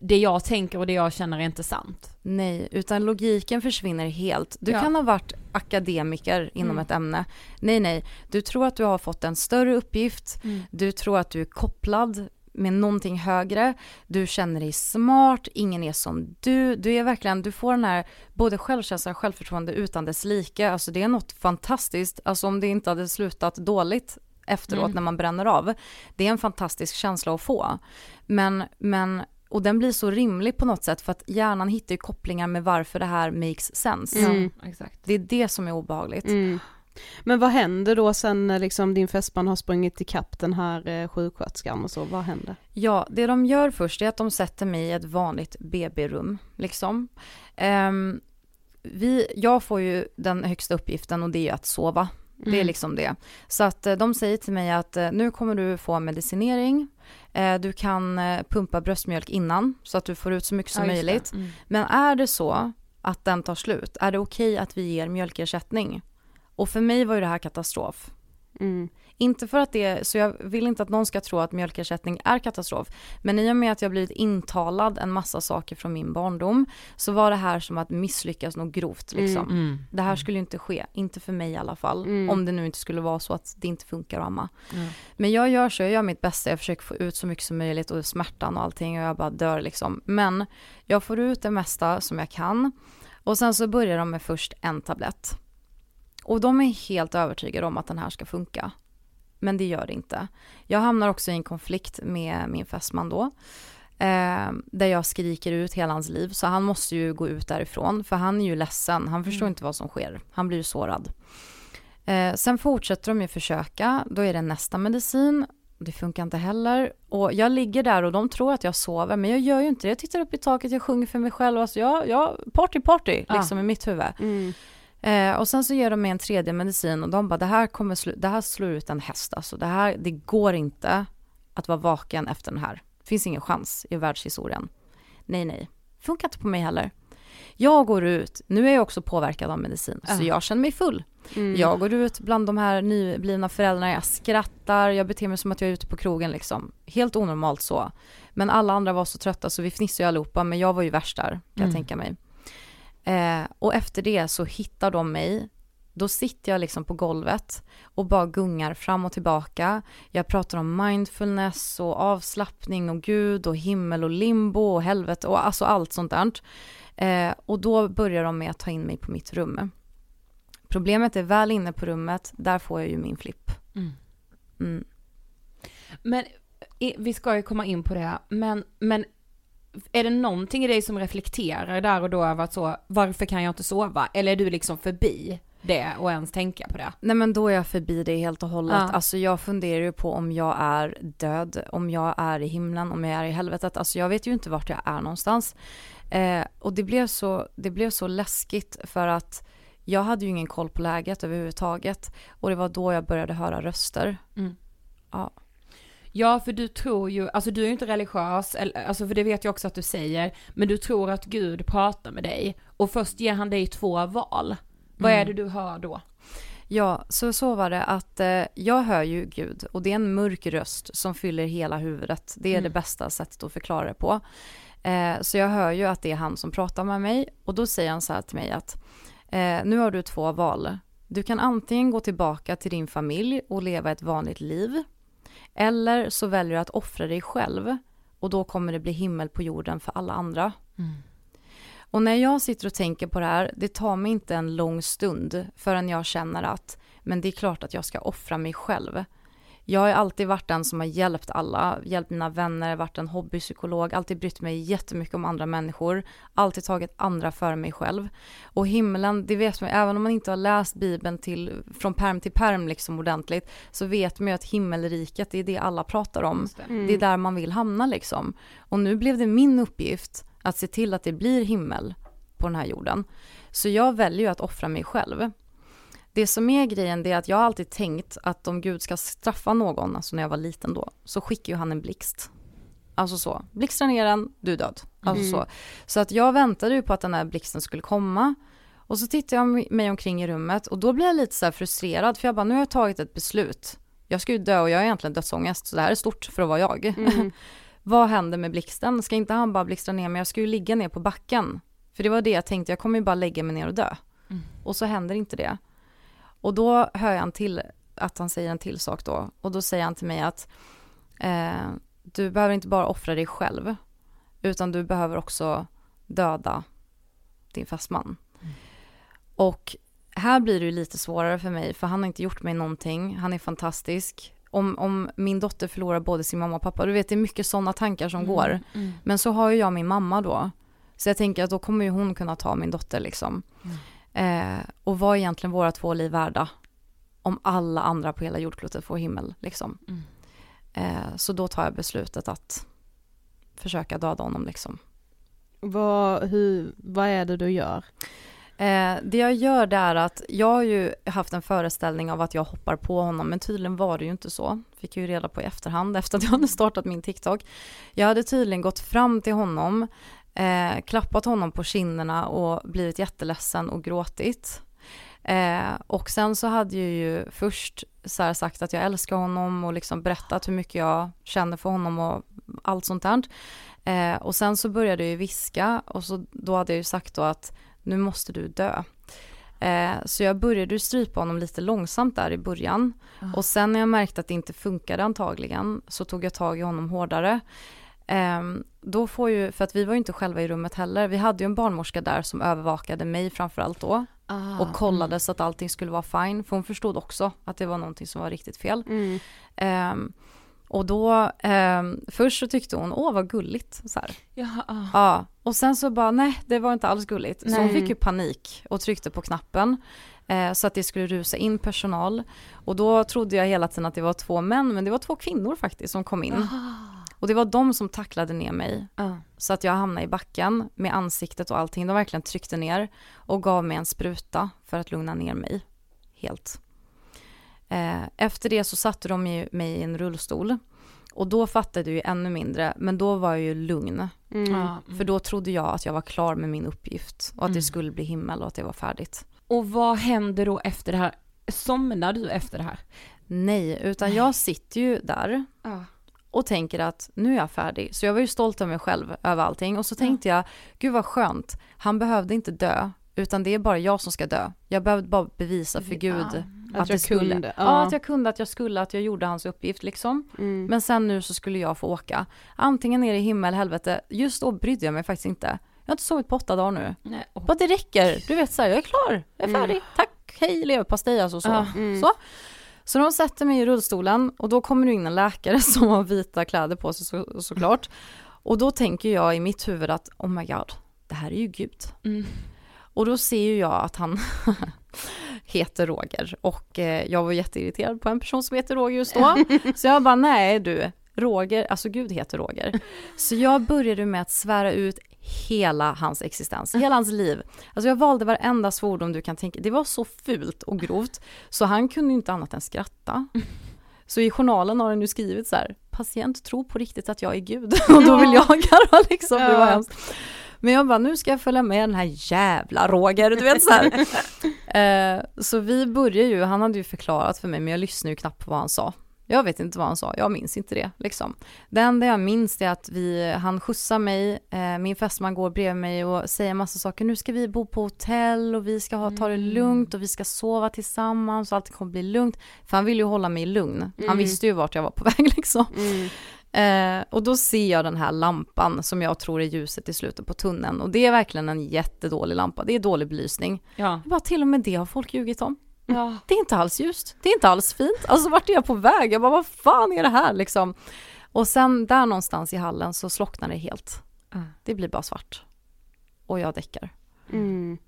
[SPEAKER 1] det jag tänker och det jag känner är inte sant.
[SPEAKER 3] Nej, utan logiken försvinner helt. Du ja. kan ha varit akademiker inom mm. ett ämne. Nej, nej, du tror att du har fått en större uppgift, mm. du tror att du är kopplad med någonting högre, du känner dig smart, ingen är som du, du är verkligen, du får den här både självkänsla och självförtroende utan dess like, alltså det är något fantastiskt, alltså om det inte hade slutat dåligt efteråt mm. när man bränner av, det är en fantastisk känsla att få. Men, men och den blir så rimlig på något sätt för att hjärnan hittar ju kopplingar med varför det här makes sense. Mm. Det är det som är obehagligt. Mm.
[SPEAKER 2] Men vad händer då sen när liksom din fästman har sprungit ikapp den här eh, sjuksköterskan och så, vad händer?
[SPEAKER 3] Ja, det de gör först är att de sätter mig i ett vanligt BB-rum, liksom. Um, vi, jag får ju den högsta uppgiften och det är att sova. Mm. Det är mm. liksom det. Så att eh, de säger till mig att eh, nu kommer du få medicinering, du kan pumpa bröstmjölk innan så att du får ut så mycket som ja, möjligt. Mm. Men är det så att den tar slut, är det okej okay att vi ger mjölkersättning? Och för mig var ju det här katastrof. Mm. Inte för att det, så jag vill inte att någon ska tro att mjölkersättning är katastrof. Men i och med att jag blivit intalad en massa saker från min barndom så var det här som att misslyckas något grovt liksom. Mm. mm. Det här skulle ju inte ske, inte för mig i alla fall. Mm. Om det nu inte skulle vara så att det inte funkar att amma. Mm. Men jag gör så, jag gör mitt bästa, jag försöker få ut så mycket som möjligt och smärtan och allting och jag bara dör liksom. Men jag får ut det mesta som jag kan. Och sen så börjar de med först en tablett Och de är helt övertygade om att den här ska funka. Men det gör det inte. Jag hamnar också i en konflikt med min fästman då. Eh, där jag skriker ut hela hans liv. Så han måste ju gå ut därifrån. För han är ju ledsen. Han förstår mm. inte vad som sker. Han blir ju sårad. Eh, sen fortsätter de ju försöka. Då är det nästa medicin. Det funkar inte heller. Och jag ligger där och de tror att jag sover. Men jag gör ju inte det. Jag tittar upp i taket, jag sjunger för mig själv. Alltså jag, jag party party liksom ah. i mitt huvud. Mm. Eh, och sen så ger de mig en tredje medicin och de bara, det här kommer slu- det här slår ut en häst alltså. Det här, det går inte att vara vaken efter den här. Det finns ingen chans i världshistorien. Nej, nej. Funkar inte på mig heller. Jag går ut, nu är jag också påverkad av medicin, uh. så jag känner mig full. Mm. Jag går ut bland de här nyblivna föräldrarna, jag skrattar, jag beter mig som att jag är ute på krogen liksom. Helt onormalt så. Men alla andra var så trötta så vi fnissade ju allihopa, men jag var ju värst där, kan mm. jag tänka mig. Eh, och efter det så hittar de mig. Då sitter jag liksom på golvet och bara gungar fram och tillbaka. Jag pratar om mindfulness och avslappning och Gud och himmel och limbo och helvete och alltså allt sånt där. Eh, och då börjar de med att ta in mig på mitt rum. Problemet är väl inne på rummet, där får jag ju min flipp. Mm.
[SPEAKER 1] Mm. Men vi ska ju komma in på det, men, men är det någonting i dig som reflekterar där och då över att så, varför kan jag inte sova? Eller är du liksom förbi det och ens tänka på det?
[SPEAKER 3] Nej men då är jag förbi det helt och hållet. Ja. Alltså jag funderar ju på om jag är död, om jag är i himlen, om jag är i helvetet. Alltså jag vet ju inte vart jag är någonstans. Eh, och det blev, så, det blev så läskigt för att jag hade ju ingen koll på läget överhuvudtaget. Och det var då jag började höra röster. Mm.
[SPEAKER 1] Ja. Ja, för du tror ju, alltså du är ju inte religiös, alltså för det vet jag också att du säger, men du tror att Gud pratar med dig och först ger han dig två val. Vad mm. är det du hör då?
[SPEAKER 3] Ja, så så var det att eh, jag hör ju Gud och det är en mörk röst som fyller hela huvudet. Det är mm. det bästa sättet att förklara det på. Eh, så jag hör ju att det är han som pratar med mig och då säger han så här till mig att eh, nu har du två val. Du kan antingen gå tillbaka till din familj och leva ett vanligt liv eller så väljer du att offra dig själv och då kommer det bli himmel på jorden för alla andra. Mm. Och när jag sitter och tänker på det här, det tar mig inte en lång stund förrän jag känner att men det är klart att jag ska offra mig själv. Jag har alltid varit den som har hjälpt alla, hjälpt mina vänner, varit en hobbypsykolog, alltid brytt mig jättemycket om andra människor, alltid tagit andra före mig själv. Och himlen, det vet man även om man inte har läst bibeln till, från perm till perm liksom ordentligt, så vet man ju att himmelriket, det är det alla pratar om. Det. Mm. det är där man vill hamna liksom. Och nu blev det min uppgift att se till att det blir himmel på den här jorden. Så jag väljer ju att offra mig själv. Det som är grejen det är att jag alltid tänkt att om Gud ska straffa någon, alltså när jag var liten då, så skickar ju han en blixt. Alltså så, blixtrar ner den, du är död. Alltså mm. så. Så att jag väntade ju på att den här blixten skulle komma. Och så tittar jag mig omkring i rummet och då blir jag lite så frustrerad för jag bara, nu har jag tagit ett beslut. Jag ska ju dö och jag har egentligen dödsångest så det här är stort för att vara jag. Mm. Vad händer med blixten? Ska inte han bara blixtra ner mig? Jag ska ju ligga ner på backen. För det var det jag tänkte, jag kommer ju bara lägga mig ner och dö. Mm. Och så händer inte det. Och då hör jag en till, att han säger en till sak då. Och då säger han till mig att eh, du behöver inte bara offra dig själv, utan du behöver också döda din fästman. Mm. Och här blir det ju lite svårare för mig, för han har inte gjort mig någonting. Han är fantastisk. Om, om min dotter förlorar både sin mamma och pappa, du vet det är mycket sådana tankar som mm. går. Mm. Men så har ju jag min mamma då. Så jag tänker att då kommer ju hon kunna ta min dotter liksom. Mm. Eh, och vad är egentligen våra två liv värda? Om alla andra på hela jordklotet får himmel liksom. Mm. Eh, så då tar jag beslutet att försöka döda honom liksom.
[SPEAKER 2] Vad, hur, vad är det du gör?
[SPEAKER 3] Eh, det jag gör det är att jag har ju haft en föreställning av att jag hoppar på honom men tydligen var det ju inte så. Fick jag ju reda på i efterhand efter att jag hade startat min TikTok. Jag hade tydligen gått fram till honom eh, klappat honom på kinderna och blivit jätteledsen och gråtit. Eh, och sen så hade jag ju först så sagt att jag älskar honom och liksom berättat hur mycket jag känner för honom och allt sånt där. Eh, och sen så började jag ju viska och så då hade jag ju sagt då att nu måste du dö. Eh, så jag började strypa honom lite långsamt där i början. Mm. Och sen när jag märkte att det inte funkade antagligen så tog jag tag i honom hårdare. Ehm, då får ju, för att vi var ju inte själva i rummet heller, vi hade ju en barnmorska där som övervakade mig framförallt då
[SPEAKER 2] Ah,
[SPEAKER 3] och kollade så att allting skulle vara fine, för hon förstod också att det var någonting som var riktigt fel.
[SPEAKER 2] Mm.
[SPEAKER 3] Ehm, och då, ehm, först så tyckte hon, åh vad gulligt, så här.
[SPEAKER 1] Ja, ah.
[SPEAKER 3] Ja, och sen så bara nej, det var inte alls gulligt. Så hon
[SPEAKER 1] Nej.
[SPEAKER 3] fick ju panik och tryckte på knappen eh, så att det skulle rusa in personal. Och då trodde jag hela tiden att det var två män, men det var två kvinnor faktiskt som kom in. Och det var de som tacklade ner mig.
[SPEAKER 1] Ja.
[SPEAKER 3] Så att jag hamnade i backen med ansiktet och allting. De verkligen tryckte ner och gav mig en spruta för att lugna ner mig helt. Eh, efter det så satte de ju mig i en rullstol. Och då fattade jag ju ännu mindre, men då var jag ju lugn.
[SPEAKER 2] Mm.
[SPEAKER 1] Ja.
[SPEAKER 3] För då trodde jag att jag var klar med min uppgift och att
[SPEAKER 1] Mm.
[SPEAKER 3] det skulle bli himmel och att det var färdigt.
[SPEAKER 1] Och vad händer då efter det här? Somnar du efter det här?
[SPEAKER 3] Nej, utan jag sitter ju där
[SPEAKER 1] Ja.
[SPEAKER 3] Och tänker att nu är jag färdig. Så jag var ju stolt över mig själv, över allting. Och så tänkte jag, gud vad skönt, han behövde inte dö, utan det är bara jag som ska dö. Jag behövde bara bevisa för Gud
[SPEAKER 2] Att
[SPEAKER 3] att,
[SPEAKER 2] jag
[SPEAKER 3] skulle.
[SPEAKER 2] kunde,
[SPEAKER 3] Ja.
[SPEAKER 2] ja.
[SPEAKER 3] att jag kunde, att jag skulle, att jag gjorde hans uppgift liksom.
[SPEAKER 2] Mm.
[SPEAKER 3] Men sen nu så skulle jag få åka. Antingen ner i himmel, helvete. Just då brydde jag mig faktiskt inte. Jag har inte sovit på åtta dagar nu.
[SPEAKER 1] Nej.
[SPEAKER 3] Bara det räcker. Du vet så här, jag är klar. Jag är färdig. Tack, hej leverpastej alltså så.
[SPEAKER 1] Ja,
[SPEAKER 2] mm.
[SPEAKER 3] så. Så de sätter mig i rullstolen och då kommer det in en läkare som har vita kläder på sig så, såklart. Och då tänker jag i mitt huvud att oh my god, det här är ju Gud.
[SPEAKER 1] Mm.
[SPEAKER 3] Och då ser ju jag att han heter Roger och eh, jag var jätteirriterad på en person som heter Roger just då. Så jag bara nej du, Roger, alltså Gud heter Roger. Så jag började med att svära ut hela hans existens, hela hans liv. Alltså jag valde varenda svordom du kan tänka, det var så fult och grovt så han kunde inte annat än skratta. Så i journalen har den nu skrivit så här, patient tror på riktigt att jag är Gud och då vill jag garva liksom, det var hemskt. Men jag bara, nu ska jag följa med den här jävla Roger, du vet så här. Eh, så vi började ju, han hade ju förklarat för mig, men jag lyssnade ju knappt på vad han sa. Jag vet inte vad han sa, jag minns inte det liksom. Det enda jag minns är att vi, han skjutsar mig, eh, min fästman går bredvid mig och säger massa saker. Nu ska vi bo på hotell och vi ska ha, ta det lugnt och vi ska sova tillsammans och allt kommer bli lugnt. För han ville ju hålla mig lugn. Han visste ju vart jag var på väg liksom.
[SPEAKER 2] Mm.
[SPEAKER 3] Eh, och då ser jag den här lampan som jag tror är ljuset i slutet på tunneln. Och det är verkligen en jättedålig lampa, det är dålig belysning.
[SPEAKER 1] Ja.
[SPEAKER 3] Bara, till och med det har folk ljugit om.
[SPEAKER 1] Ja.
[SPEAKER 3] Det är inte alls ljust, det är inte alls fint. Alltså vart är jag på väg? Jag bara, vad fan är det här liksom? Och sen där någonstans i hallen så slocknar det helt.
[SPEAKER 1] Ja.
[SPEAKER 3] Det blir bara svart. Och jag däckar.
[SPEAKER 2] Mm.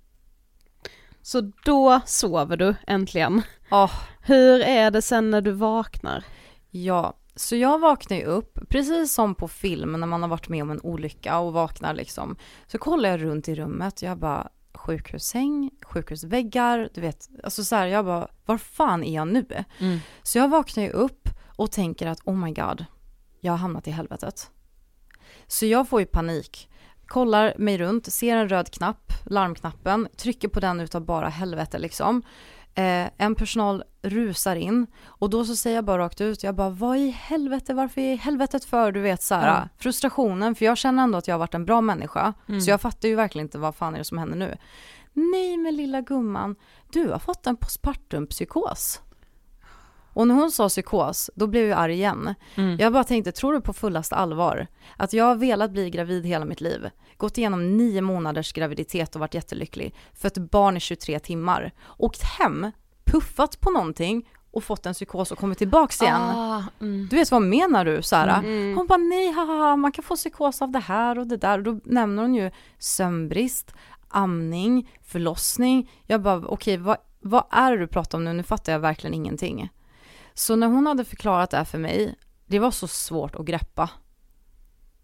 [SPEAKER 2] Så då sover du äntligen.
[SPEAKER 3] Ja,
[SPEAKER 2] Hur är det sen när du vaknar?
[SPEAKER 3] Ja, så jag vaknar ju upp, precis som på film när man har varit med om en olycka och vaknar liksom. Så kollar jag runt i rummet, jag bara sjukhussäng, sjukhusväggar, du vet, alltså så här, jag bara, var fan är jag nu?
[SPEAKER 1] Mm.
[SPEAKER 3] Så jag vaknar ju upp och tänker att oh my god, jag har hamnat i helvetet. Så jag får ju panik. Kollar mig runt, ser en röd knapp, larmknappen, trycker på den utav bara helvete liksom. Eh, en personal rusar in och då så säger jag bara rakt ut, jag bara vad i helvete, varför i helvetet för? Du vet så här,
[SPEAKER 1] Ja.
[SPEAKER 3] frustrationen, för jag känner ändå att jag har varit en bra människa. Så jag fattar ju verkligen inte vad fan är det som händer nu. Nej men lilla gumman, du har fått en postpartumpsykos. Och när hon sa psykos, då blev jag arg igen. Jag bara tänkte, tror du på fullaste allvar att jag har velat bli gravid hela mitt liv, gått igenom nio månaders graviditet och varit jättelycklig, fött barn i 23 timmar, åkt hem, puffat på någonting och fått en psykos och kommit tillbaks igen.
[SPEAKER 1] Ah, mm.
[SPEAKER 3] Du vet vad menar du Sara? Hon bara nej haha man kan få psykos av det här och det där och då nämner hon ju sömnbrist, amning, förlossning. Jag bara okej vad, vad är det du pratar om nu? Nu fattar jag verkligen ingenting. Så när hon hade förklarat det här för mig, det var så svårt att greppa.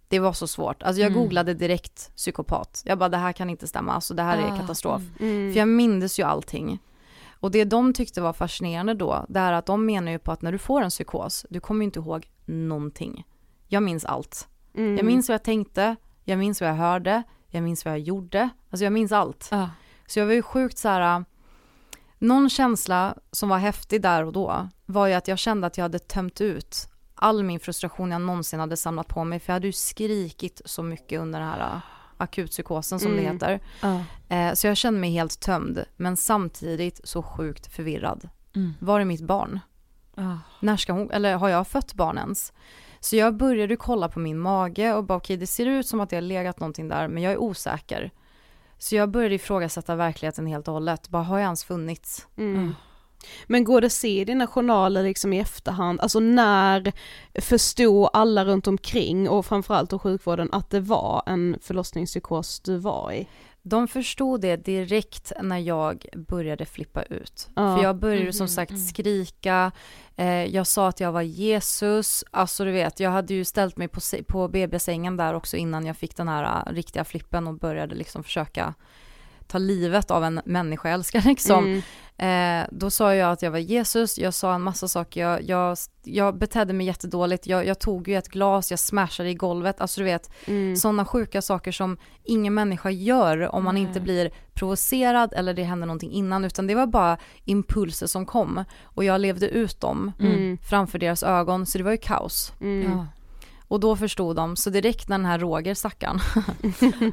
[SPEAKER 3] Det var så svårt. Alltså jag googlade direkt psykopat. Jag bara det här kan inte stämma, alltså det här är
[SPEAKER 1] Ah,
[SPEAKER 3] katastrof. För jag mindes ju allting. Och det de tyckte var fascinerande då, det är att de menar ju på att när du får en psykos, du kommer ju inte ihåg någonting. Jag minns allt.
[SPEAKER 2] Mm.
[SPEAKER 3] Jag minns vad jag tänkte, jag minns vad jag hörde, jag minns vad jag gjorde. Alltså jag minns allt.
[SPEAKER 1] Ja.
[SPEAKER 3] Så jag var ju sjukt så här. någon känsla som var häftig där och då var ju att jag kände att jag hade tömt ut all min frustration jag någonsin hade samlat på mig. För jag hade ju skrikit så mycket under den här äh, akutpsykosen som det
[SPEAKER 2] Mm.
[SPEAKER 3] heter.
[SPEAKER 1] Ja.
[SPEAKER 3] Eh, så jag kände mig helt tömd, men samtidigt så sjukt förvirrad.
[SPEAKER 1] Mm.
[SPEAKER 3] Var är mitt barn?
[SPEAKER 1] Ah.
[SPEAKER 3] När ska hon, eller har jag fött barn ens? Så jag började kolla på min mage och bara okej okay, det ser ut som att det har legat någonting där men jag är osäker. Så jag började ifrågasätta verkligheten helt och hållet, bara har jag ens funnits?
[SPEAKER 2] Mm. Mm. Men går det att se dina journaler liksom i efterhand, alltså när förstod alla runt omkring och framförallt då sjukvården att det var en förlossningspsykos du var i?
[SPEAKER 3] De förstod det direkt när jag började flippa ut. Ja. För jag började som mm, sagt mm. skrika, eh, jag sa att jag var Jesus, alltså du vet, jag hade ju ställt mig på, på BB-sängen där också innan jag fick den här uh, riktiga flippen och började liksom försöka ta livet av en människoälskare liksom. Mm. Eh, då sa jag att jag var Jesus, jag sa en massa saker, jag, jag, jag betedde mig jättedåligt, jag, jag tog ju ett glas, jag smashade i golvet, alltså du vet mm. sådana sjuka saker som ingen människa gör om man mm. inte blir provocerad eller det händer någonting innan, utan det var bara impulser som kom och jag levde ut dem mm. framför deras ögon, så det var ju kaos. Mm. Ja. Och då förstod de, så direkt när den här Roger stackaren,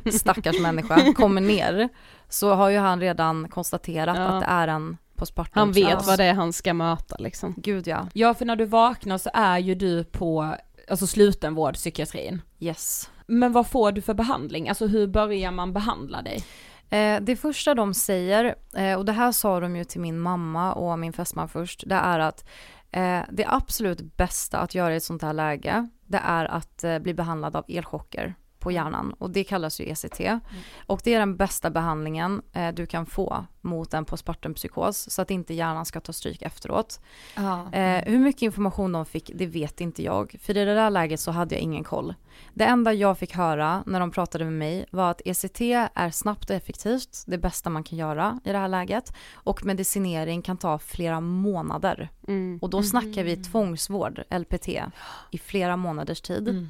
[SPEAKER 3] stackars människa, kommer ner så har ju han redan konstaterat ja. att det är en postpartum
[SPEAKER 2] Han vet vad det är han ska möta liksom.
[SPEAKER 3] Gud ja.
[SPEAKER 1] Ja för när du vaknar så är ju du på, alltså slutenvård, psykiatrin.
[SPEAKER 3] Yes.
[SPEAKER 1] Men vad får du för behandling? Alltså hur börjar man behandla dig?
[SPEAKER 3] Eh, det första de säger, eh, och det här sa de ju till min mamma och min fästman först, det är att eh, det absolut bästa att göra i ett sånt här läge, det är att eh, bli behandlad av elchocker på hjärnan och det kallas ju ECT. Mm. Och det är den bästa behandlingen eh, du kan få mot en postpartumpsykos så att inte hjärnan ska ta stryk efteråt. Ah. Eh, hur mycket information de fick, det vet inte jag. För i det där läget så hade jag ingen koll. Det enda jag fick höra när de pratade med mig var att ECT är snabbt och effektivt, det bästa man kan göra i det här läget. Och medicinering kan ta flera månader. Mm. Och då snackar vi mm. tvångsvård, LPT, i flera månaders tid.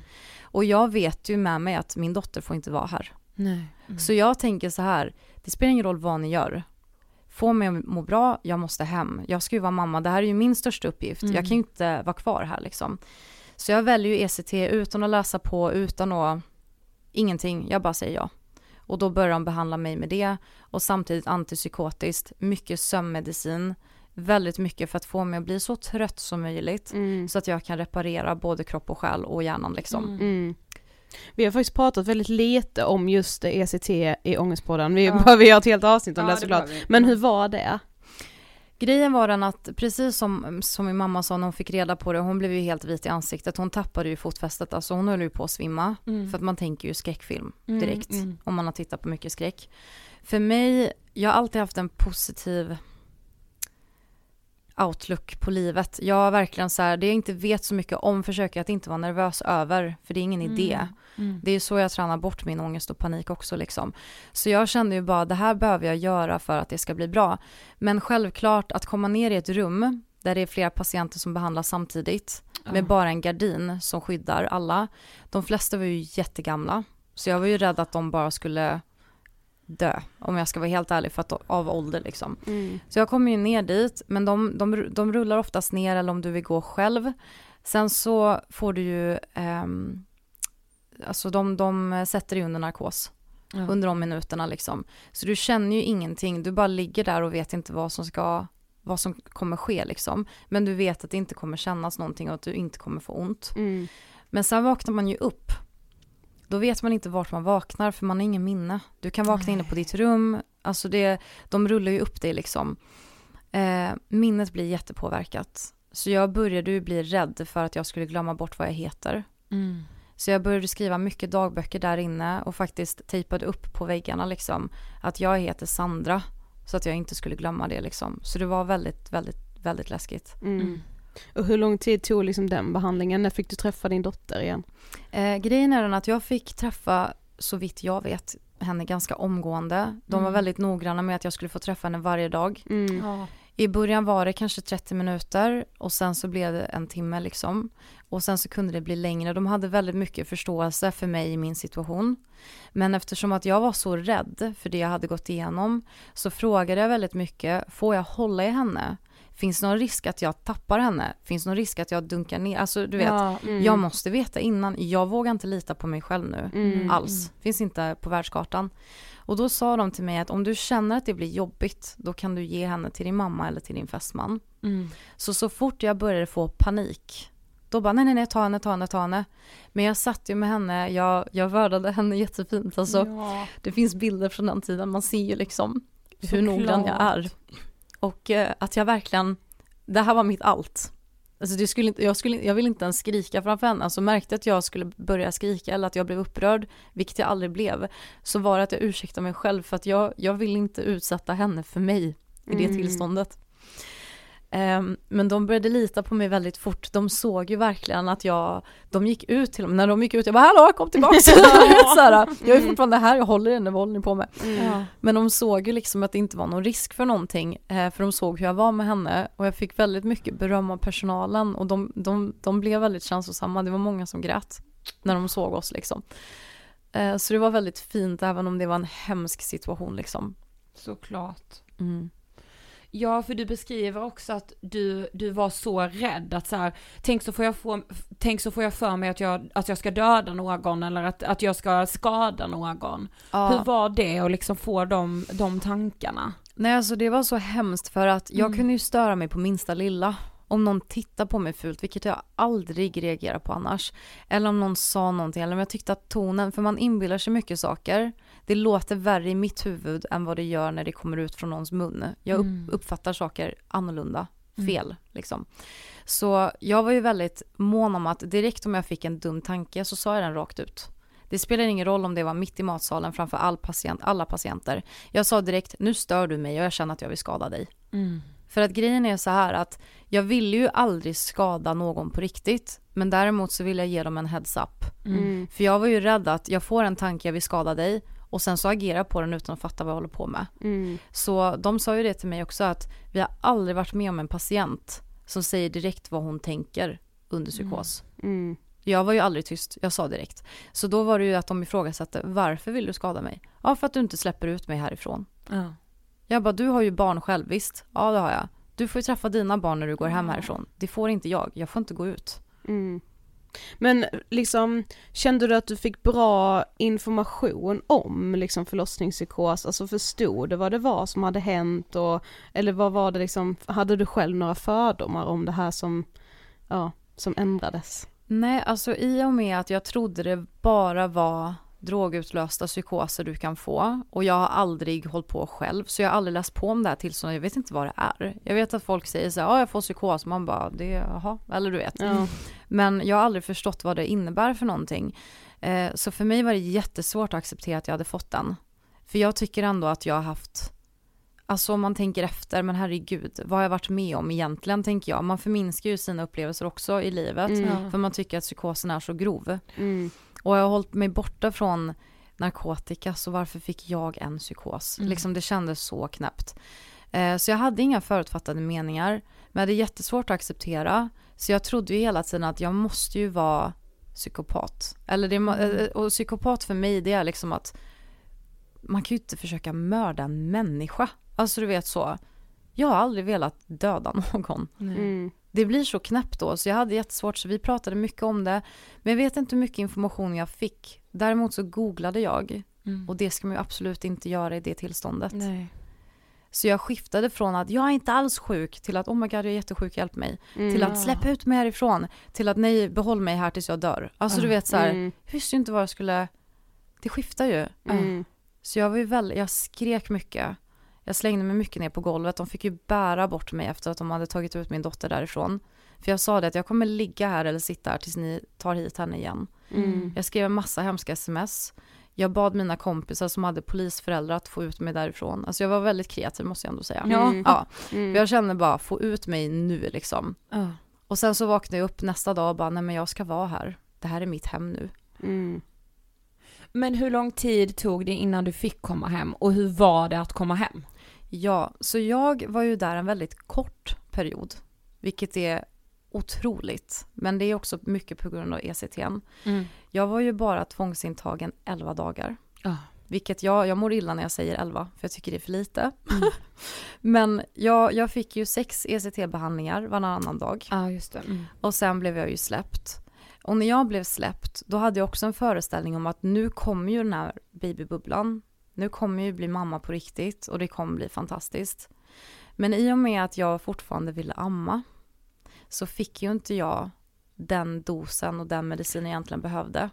[SPEAKER 3] Mm. Och jag vet ju med mig att min dotter får inte vara här.
[SPEAKER 1] Mm.
[SPEAKER 3] Så jag tänker så här, det spelar ingen roll vad ni gör. Få mig att må bra, jag måste hem. Jag ska ju vara mamma, det här är ju min största uppgift. Mm. Jag kan ju inte vara kvar här liksom. Så jag väljer ju ECT utan att läsa på, utan att, ingenting, jag bara säger ja. Och då börjar de behandla mig med det och samtidigt antipsykotiskt, mycket sömnmedicin, väldigt mycket för att få mig att bli så trött som möjligt mm. så att jag kan reparera både kropp och själ och hjärnan liksom. Mm. mm.
[SPEAKER 2] Vi har faktiskt pratat väldigt lite om just ECT i Ångestpodden, vi ja. behöver göra ett helt avsnitt om ja, det såklart. Men hur var det?
[SPEAKER 3] Grejen var den att precis som, som min mamma sa när hon fick reda på det, hon blev ju helt vit i ansiktet, hon tappade ju fotfästet, alltså hon höll ju på att svimma. Mm. För att man tänker ju skräckfilm mm, direkt, mm, om man har tittat på mycket skräck. För mig, jag har alltid haft en positiv outlook på livet. Jag verkligen så här, det jag inte vet så mycket om försöker jag att inte vara nervös över, för det är ingen mm. idé. Mm. Det är så jag tränar bort min ångest och panik också liksom. Så jag kände ju bara, det här behöver jag göra för att det ska bli bra. Men självklart att komma ner i ett rum där det är flera patienter som behandlas samtidigt oh. med bara en gardin som skyddar alla. De flesta var ju jättegamla, så jag var ju rädd att de bara skulle dö, om jag ska vara helt ärlig, för att, av ålder liksom. Mm. Så jag kommer ju ner dit, men de, de, de rullar oftast ner eller om du vill gå själv. Sen så får du ju, eh, alltså de, de sätter dig under narkos. Ja. Under de minuterna liksom. Så du känner ju ingenting, du bara ligger där och vet inte vad som ska vad som kommer ske liksom. Men du vet att det inte kommer kännas någonting och att du inte kommer få ont. Mm. Men sen vaknar man ju upp då vet man inte vart man vaknar för man har ingen minne. Du kan vakna Nej. inne på ditt rum, alltså det, de rullar ju upp dig liksom. Eh, minnet blir jättepåverkat. Så jag började ju bli rädd för att jag skulle glömma bort vad jag heter. Mm. Så jag började skriva mycket dagböcker där inne och faktiskt tejpade upp på väggarna liksom att jag heter Sandra så att jag inte skulle glömma det liksom. Så det var väldigt, väldigt, väldigt läskigt.
[SPEAKER 2] Mm. Och hur lång tid tog liksom den behandlingen? När fick du träffa din dotter igen?
[SPEAKER 3] Eh, grejen är den att jag fick träffa, så vitt jag vet, henne ganska omgående. De mm. var väldigt noggranna med att jag skulle få träffa henne varje dag. Mm. Ja. I början var det kanske 30 minuter och sen så blev det en timme liksom. Och sen så kunde det bli längre. De hade väldigt mycket förståelse för mig i min situation. Men eftersom att jag var så rädd för det jag hade gått igenom så frågade jag väldigt mycket, får jag hålla i henne? Finns det någon risk att jag tappar henne? Finns det någon risk att jag dunkar ner? Alltså du vet, ja, mm. jag måste veta innan. Jag vågar inte lita på mig själv nu mm. alls. Finns inte på världskartan. Och då sa de till mig att om du känner att det blir jobbigt, då kan du ge henne till din mamma eller till din fästman. Mm. Så så fort jag började få panik, Då bara nej nej nej ta henne, ta henne, ta henne. Men jag satt ju med henne, jag, jag vördade henne jättefint. Alltså,
[SPEAKER 1] Ja.
[SPEAKER 3] Det finns bilder från den tiden, man ser ju liksom hur
[SPEAKER 1] Såklart.
[SPEAKER 3] noggrann jag är. Och eh, att jag verkligen, det här var mitt allt. Alltså det skulle inte, jag, skulle, jag ville inte ens skrika framför henne, alltså märkte att jag skulle börja skrika eller att jag blev upprörd, vilket jag aldrig blev, så var det att jag ursäktade mig själv för att jag, jag vill inte utsätta henne för mig i det
[SPEAKER 2] Mm.
[SPEAKER 3] tillståndet. Ehm, men de började lita på mig väldigt fort, de såg ju verkligen att jag, de gick ut till mig, när de gick ut, jag bara hallå kom tillbaka! så här, jag är fortfarande här, jag håller henne, vad håller ni på med?
[SPEAKER 1] Ja.
[SPEAKER 3] Men de såg ju liksom att det inte var någon risk för någonting, eh, för de såg hur jag var med henne och jag fick väldigt mycket beröm av personalen och de, de, de blev väldigt känslosamma, det var många som grät när de såg oss liksom. Eh, så det var väldigt fint även om det var en hemsk situation liksom.
[SPEAKER 1] Såklart.
[SPEAKER 3] Mm.
[SPEAKER 1] Ja, för du beskriver också att du, du var så rädd att så här, tänk så får jag få, tänk så får jag för mig att jag, att jag ska döda någon eller att, att jag ska skada någon. Hur var det att liksom få de, de tankarna?
[SPEAKER 3] Nej alltså det var så hemskt för att jag
[SPEAKER 1] Mm.
[SPEAKER 3] kunde ju störa mig på minsta lilla. Om någon tittar på mig fult, vilket jag aldrig reagerar på annars. Eller om någon sa någonting, eller om jag tyckte att tonen, för man inbillar sig mycket saker. Det låter värre i mitt huvud än vad det gör när det kommer ut från någons mun. Jag upp,
[SPEAKER 1] Mm.
[SPEAKER 3] uppfattar saker annorlunda,
[SPEAKER 1] Mm.
[SPEAKER 3] fel liksom. Så jag var ju väldigt mån om att direkt om jag fick en dum tanke så sa jag den rakt ut. Det spelar ingen roll om det var mitt i matsalen framför all patient, alla patienter. Jag sa direkt, nu stör du mig och jag känner att jag vill skada dig. För att grejen är så här att jag ville ju aldrig skada någon på riktigt. Men däremot så ville jag ge dem en heads up.
[SPEAKER 2] Mm.
[SPEAKER 3] För jag var ju rädd att jag får en tanke, jag vill skada dig. Och sen så agerar på den utan att fatta vad jag håller på med.
[SPEAKER 2] Mm.
[SPEAKER 3] Så de sa ju det till mig också att vi har aldrig varit med om en patient som säger direkt vad hon tänker under psykos.
[SPEAKER 2] Mm.
[SPEAKER 3] Jag var ju aldrig tyst, jag sa direkt. Så då var det ju att de ifrågasatte, varför vill du skada mig? Ja, för att du inte släpper ut mig härifrån.
[SPEAKER 1] Ja.
[SPEAKER 3] Jag bara, du har ju barn själv, visst? Ja, det har jag. Du får ju träffa dina barn när du går hem härifrån. Det får inte jag, jag får inte gå ut.
[SPEAKER 2] Mm. Men liksom, kände du att du fick bra information om liksom förlossningspsykos? Alltså förstod du vad det var som hade hänt och, eller vad var det liksom, hade du själv några fördomar om det här som, ja, som ändrades?
[SPEAKER 3] Nej, alltså i och med att jag trodde det bara var drogutlösta psykoser du kan få och jag har aldrig hållit på själv så jag har aldrig läst på om det här tillståndet, jag vet inte vad det är. Jag vet att folk säger så här, ja jag får psykos, man bara, det, jaha, eller du vet.
[SPEAKER 2] Ja.
[SPEAKER 3] Men jag har aldrig förstått vad det innebär för någonting. Eh, så för mig var det jättesvårt att acceptera att jag hade fått den. För jag tycker ändå att jag har haft, alltså om man tänker efter, men herregud, vad har jag varit med om egentligen tänker jag. Man förminskar ju sina upplevelser också i livet.
[SPEAKER 2] Mm.
[SPEAKER 3] För man tycker att psykosen är så grov.
[SPEAKER 2] Mm.
[SPEAKER 3] Och jag har hållit mig borta från narkotika, så varför fick jag en psykos?
[SPEAKER 1] Mm.
[SPEAKER 3] Liksom det kändes så knäppt. Eh, så jag hade inga förutfattade meningar, men jag hade jättesvårt att acceptera. Så jag trodde ju hela tiden att jag måste ju vara psykopat. Eller det, må- eh, och psykopat för mig det är liksom att man kan ju inte försöka mörda en människa. Alltså du vet så. Jag har aldrig velat döda någon.
[SPEAKER 2] Mm.
[SPEAKER 3] Det blir så knäppt då, så jag hade jättesvårt, så vi pratade mycket om det. Men jag vet inte hur mycket information jag fick. Däremot så googlade jag.
[SPEAKER 1] Mm.
[SPEAKER 3] Och det ska man ju absolut inte göra i det tillståndet.
[SPEAKER 1] Nej.
[SPEAKER 3] Så jag skiftade från att jag är inte alls sjuk till att oh my god jag är jättesjuk, hjälp mig.
[SPEAKER 2] Mm.
[SPEAKER 3] Till att släpp ut mig härifrån. Till att nej, behåll mig här tills jag dör. Alltså du vet så här,
[SPEAKER 2] Mm.
[SPEAKER 3] jag visste ju inte vad jag skulle, det skiftar ju.
[SPEAKER 2] Mm.
[SPEAKER 3] Så jag var ju väl, jag skrek mycket. Jag slängde mig mycket ner på golvet. De fick ju bära bort mig efter att de hade tagit ut min dotter därifrån. För jag sa det att jag kommer ligga här eller sitta här tills ni tar hit henne igen.
[SPEAKER 2] Mm.
[SPEAKER 3] Jag skrev en massa hemska sms. Jag bad mina kompisar som hade polisföräldrar att få ut mig därifrån. Alltså jag var väldigt kreativ måste jag ändå säga.
[SPEAKER 1] Ja.
[SPEAKER 2] Mm.
[SPEAKER 3] Ja,
[SPEAKER 2] Mm.
[SPEAKER 3] jag kände bara få ut mig nu liksom.
[SPEAKER 1] Ja.
[SPEAKER 3] Och sen så vaknade jag upp nästa dag och bara nej men jag ska vara här. Det här är mitt hem nu.
[SPEAKER 2] Mm.
[SPEAKER 1] Men hur lång tid tog det innan du fick komma hem och hur var det att komma hem?
[SPEAKER 3] Ja, så jag var ju där en väldigt kort period, vilket är otroligt. Men det är också mycket på grund av ECTN. Jag var ju bara tvångsintagen 11 dagar.
[SPEAKER 1] Ja.
[SPEAKER 3] Vilket jag, jag mår illa när jag säger 11, för jag tycker det är för lite. Men jag, jag fick ju sex ECT-behandlingar varannan dag.
[SPEAKER 1] Ja, just. Mm.
[SPEAKER 3] Och sen blev jag ju släppt. Och när jag blev släppt, då hade jag också en föreställning om att nu kommer ju den här babybubblan. Nu kommer jag ju bli mamma på riktigt och det kommer bli fantastiskt. Men i och med att jag fortfarande ville amma så fick ju inte jag den dosen och den medicinen jag egentligen behövde.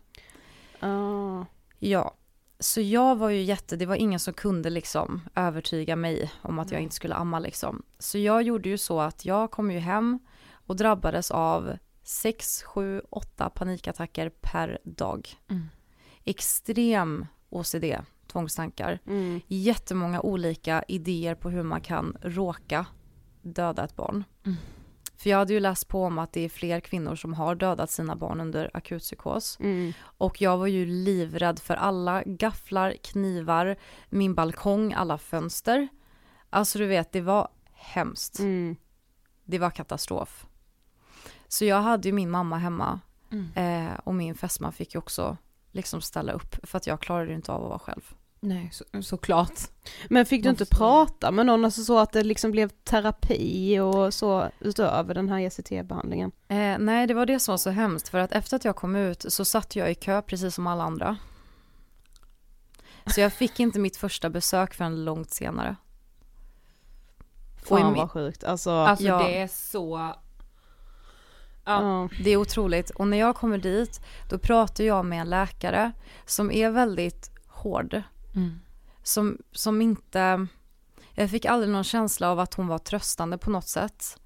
[SPEAKER 2] Ah.
[SPEAKER 3] Ja, så jag var ju jätte, det var ingen som kunde liksom övertyga mig om att jag inte skulle amma liksom. Så jag gjorde ju så att jag kom ju hem och drabbades av 6, 7, 8 panikattacker per dag.
[SPEAKER 1] Mm.
[SPEAKER 3] Extrem OCD, tvångstankar.
[SPEAKER 2] Mm.
[SPEAKER 3] Jättemånga olika idéer på hur man kan råka döda ett barn.
[SPEAKER 1] Mm.
[SPEAKER 3] För jag hade ju läst på om att det är fler kvinnor som har dödat sina barn under akutpsykos.
[SPEAKER 2] Mm.
[SPEAKER 3] Och jag var ju livrädd för alla gafflar, knivar, min balkong, alla fönster. Alltså du vet, det var hemskt.
[SPEAKER 2] Mm.
[SPEAKER 3] Det var katastrof. Så jag hade ju min mamma hemma
[SPEAKER 1] Mm.
[SPEAKER 3] eh, och min fästman fick ju också liksom ställa upp för att jag klarade inte av att vara själv.
[SPEAKER 1] Nej, så, såklart.
[SPEAKER 2] Men fick du inte prata med någon, alltså så att det liksom blev terapi och så utöver den här ECT-behandlingen?
[SPEAKER 3] Eh, nej, det var det som var så hemskt för att efter att jag kom ut så satt jag i kö precis som alla andra. Så jag fick inte mitt första besök förrän långt senare.
[SPEAKER 2] Fan
[SPEAKER 3] min-
[SPEAKER 2] vad sjukt, alltså.
[SPEAKER 1] Alltså
[SPEAKER 3] Ja.
[SPEAKER 1] det är så... Ja.
[SPEAKER 3] Det är otroligt. Och när jag kommer dit, då pratar jag med en läkare som är väldigt hård.
[SPEAKER 1] Mm.
[SPEAKER 3] Som, som inte... Jag fick aldrig någon känsla av att hon var tröstande på något sätt.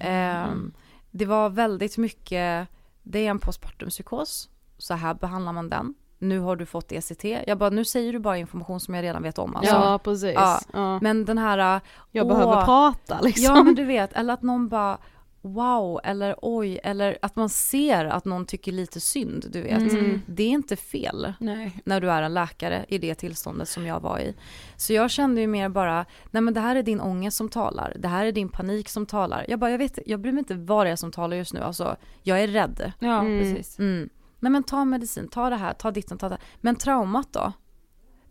[SPEAKER 3] Ehm, det var väldigt mycket, det är en postpartumpsykos, så här behandlar man den. Nu har du fått ECT. Jag bara, nu säger du bara information som jag redan vet om. Alltså.
[SPEAKER 2] ja, precis.
[SPEAKER 3] Ja.
[SPEAKER 2] Ja.
[SPEAKER 3] Men den här,
[SPEAKER 2] Jag
[SPEAKER 3] åh,
[SPEAKER 2] behöver prata liksom.
[SPEAKER 3] Ja men du vet, eller att någon bara wow eller oj eller att man ser att någon tycker lite synd, du vet.
[SPEAKER 2] Mm.
[SPEAKER 3] Det är inte fel
[SPEAKER 1] Nej.
[SPEAKER 3] när du är en läkare i det tillståndet som jag var i. Så jag kände ju mer bara, nej men det här är din ångest som talar, det här är din panik som talar. Jag bara, jag vet, jag bryr mig inte vad det är som talar just nu, alltså jag är rädd.
[SPEAKER 1] Ja,
[SPEAKER 2] Mm.
[SPEAKER 1] precis.
[SPEAKER 3] Mm. Nej men ta medicin, ta det här, ta ditten, ta det här. Men traumat då?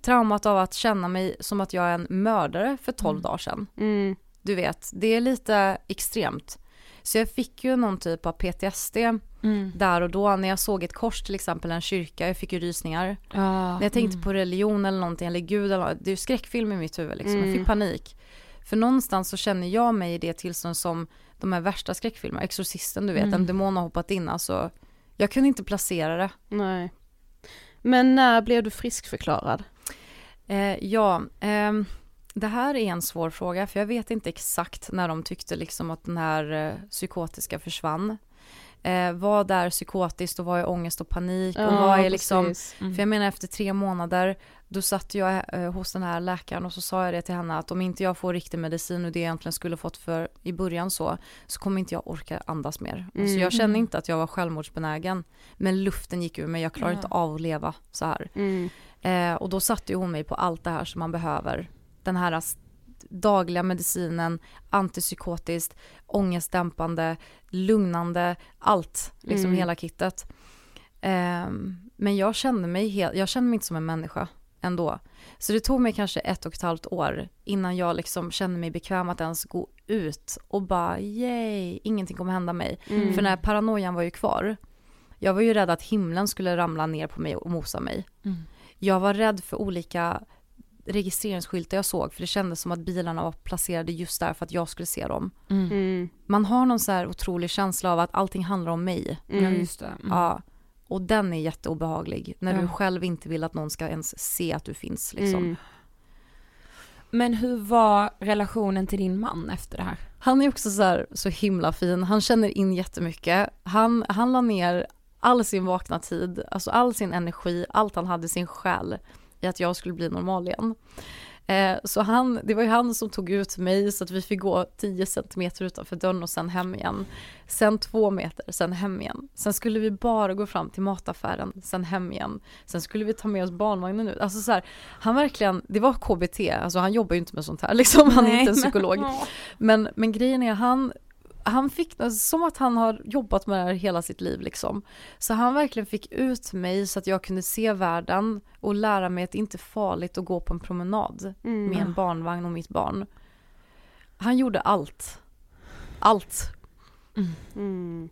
[SPEAKER 3] Traumat av att känna mig som att jag är en mördare för 12 dagar sedan.
[SPEAKER 2] Mm.
[SPEAKER 3] Du vet, det är lite extremt. Så jag fick ju någon typ av PTSD
[SPEAKER 1] Mm.
[SPEAKER 3] där och då när jag såg ett kors till exempel, en kyrka, jag fick ju rysningar.
[SPEAKER 1] Ja.
[SPEAKER 3] När jag tänkte
[SPEAKER 1] mm.
[SPEAKER 3] på religion eller någonting, eller gud eller det är ju skräckfilm i mitt huvud liksom. Jag
[SPEAKER 2] Mm.
[SPEAKER 3] fick panik. För någonstans så känner jag mig i det tillstånd som de här värsta skräckfilmerna, Exorcisten du vet,
[SPEAKER 1] Mm.
[SPEAKER 3] en demon har hoppat in alltså. Jag kunde inte placera det.
[SPEAKER 2] Nej. Men när blev du friskförklarad?
[SPEAKER 3] Eh, ja, ehm, det här är en svår fråga för jag vet inte exakt när de tyckte liksom att den här eh, psykotiska försvann. Eh, vad är psykotiskt och vad är ångest och panik och vad är liksom.
[SPEAKER 1] Mm.
[SPEAKER 3] För jag menar efter tre månader, då satt jag eh, hos den här läkaren och så sa jag det till henne att om inte jag får riktig medicin och det jag egentligen skulle fått för i början så, så kommer inte jag orka andas mer.
[SPEAKER 2] Mm.
[SPEAKER 3] Så jag kände inte att jag var självmordsbenägen. Men luften gick ur mig, jag klarar
[SPEAKER 1] Ja.
[SPEAKER 3] inte av att leva så här.
[SPEAKER 2] Mm.
[SPEAKER 3] Eh, och då satte ju hon mig på allt det här som man behöver. Den här dagliga medicinen, antipsykotiskt, ångestdämpande, lugnande, allt, liksom
[SPEAKER 2] Mm.
[SPEAKER 3] hela kittet. Ehm, men jag kände mig helt, jag kände mig inte som en människa ändå. Så det tog mig kanske ett och ett halvt år innan jag liksom kände mig bekväm att ens gå ut och bara yay, ingenting kommer hända mig.
[SPEAKER 2] Mm.
[SPEAKER 3] För den här paranoian var ju kvar. Jag var ju rädd att himlen skulle ramla ner på mig och mosa mig.
[SPEAKER 1] Mm.
[SPEAKER 3] Jag var rädd för olika registreringsskyltar jag såg för det kändes som att bilarna var placerade just där för att jag skulle se dem.
[SPEAKER 1] Mm.
[SPEAKER 2] Mm.
[SPEAKER 3] Man har någon så här otrolig känsla av att allting handlar om mig.
[SPEAKER 1] Ja,
[SPEAKER 2] Mm.
[SPEAKER 1] just det. Mm.
[SPEAKER 3] Ja. Och den är jätteobehaglig när
[SPEAKER 1] Ja.
[SPEAKER 3] du själv inte vill att någon ska ens se att du finns liksom.
[SPEAKER 2] Mm.
[SPEAKER 1] Men hur var relationen till din man efter det här?
[SPEAKER 3] Han är också så, här, så himla fin, han känner in jättemycket. Han, han la ner all sin vakna tid, alltså all sin energi, allt han hade, sin själ i att jag skulle bli normal igen. Eh, så han, det var ju han som tog ut mig så att vi fick gå 10 centimeter utanför dörren och sen hem igen. Sen två meter, sen hem igen. Sen skulle vi bara gå fram till mataffären, sen hem igen. Sen skulle vi ta med oss barnvagnen ut. Alltså så här, han verkligen, det var KBT, alltså han jobbar ju inte med sånt här liksom, han är
[SPEAKER 1] Nej,
[SPEAKER 3] inte en psykolog. Men, men grejen är, han, han fick, alltså, som att han har jobbat med det här hela sitt liv liksom. Så han verkligen fick ut mig så att jag kunde se världen och lära mig att det inte är farligt att gå på en promenad
[SPEAKER 2] Mm.
[SPEAKER 3] med en barnvagn och mitt barn. Han gjorde allt. Allt.
[SPEAKER 2] Mm.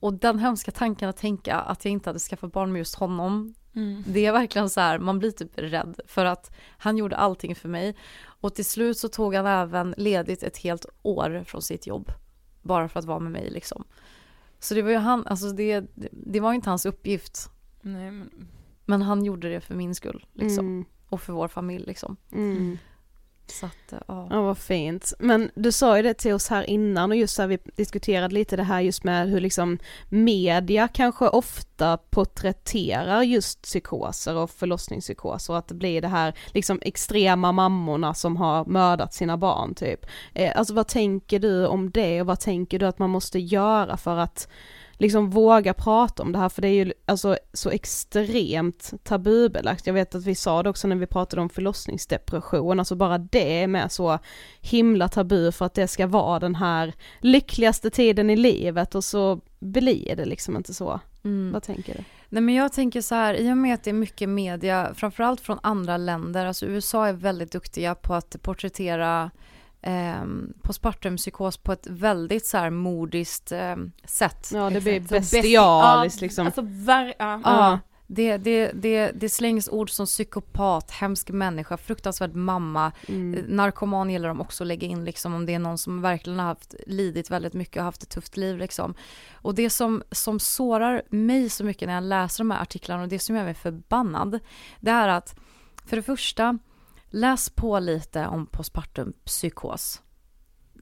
[SPEAKER 3] Och den hemska tanken att tänka att jag inte hade skaffat barn med just honom,
[SPEAKER 1] Mm.
[SPEAKER 3] det är verkligen så här, man blir typ rädd för att han gjorde allting för mig. Och till slut så tog han även ledigt ett helt år från sitt jobb. Bara för att vara med mig liksom. Så det var ju han, alltså det, det var inte hans uppgift.
[SPEAKER 1] Nej, men...
[SPEAKER 3] Men han gjorde det för min skull liksom.
[SPEAKER 2] Mm.
[SPEAKER 3] Och för vår familj liksom.
[SPEAKER 2] Mm.
[SPEAKER 3] Så att, ja.
[SPEAKER 2] Ja vad fint. Men du sa ju det till oss här innan och just så här, vi diskuterade lite det här just med hur liksom media kanske ofta porträtterar just psykoser och förlossningspsykoser och att det blir det här liksom extrema mammorna som har mördat sina barn typ. Eh, alltså vad tänker du om det och vad tänker du att man måste göra för att liksom våga prata om det här för det är ju alltså så extremt tabubelagt. Jag vet att vi sa det också när vi pratade om förlossningsdepression, alltså bara det är med så himla tabu för att det ska vara den här lyckligaste tiden i livet och så blir det liksom inte så.
[SPEAKER 3] Mm.
[SPEAKER 2] Vad tänker du?
[SPEAKER 3] Nej men jag tänker så här, i och med att det är mycket media, framförallt från andra länder, alltså USA är väldigt duktiga på att porträttera eh, postpartumpsykos på ett väldigt så här modiskt eh, sätt.
[SPEAKER 2] Ja det blir bestialiskt
[SPEAKER 1] besti-
[SPEAKER 2] liksom.
[SPEAKER 1] Alltså, ver- ja.
[SPEAKER 3] Ja, det, det, det, det slängs ord som psykopat, hemsk människa, fruktansvärd mamma,
[SPEAKER 2] Mm.
[SPEAKER 3] Eh, narkoman gäller de också att lägga in liksom om det är någon som verkligen har haft, lidit väldigt mycket och haft ett tufft liv liksom. Och det som, som sårar mig så mycket när jag läser de här artiklarna och det som gör mig förbannad, det är att för det första, läs på lite om postpartumpsykos.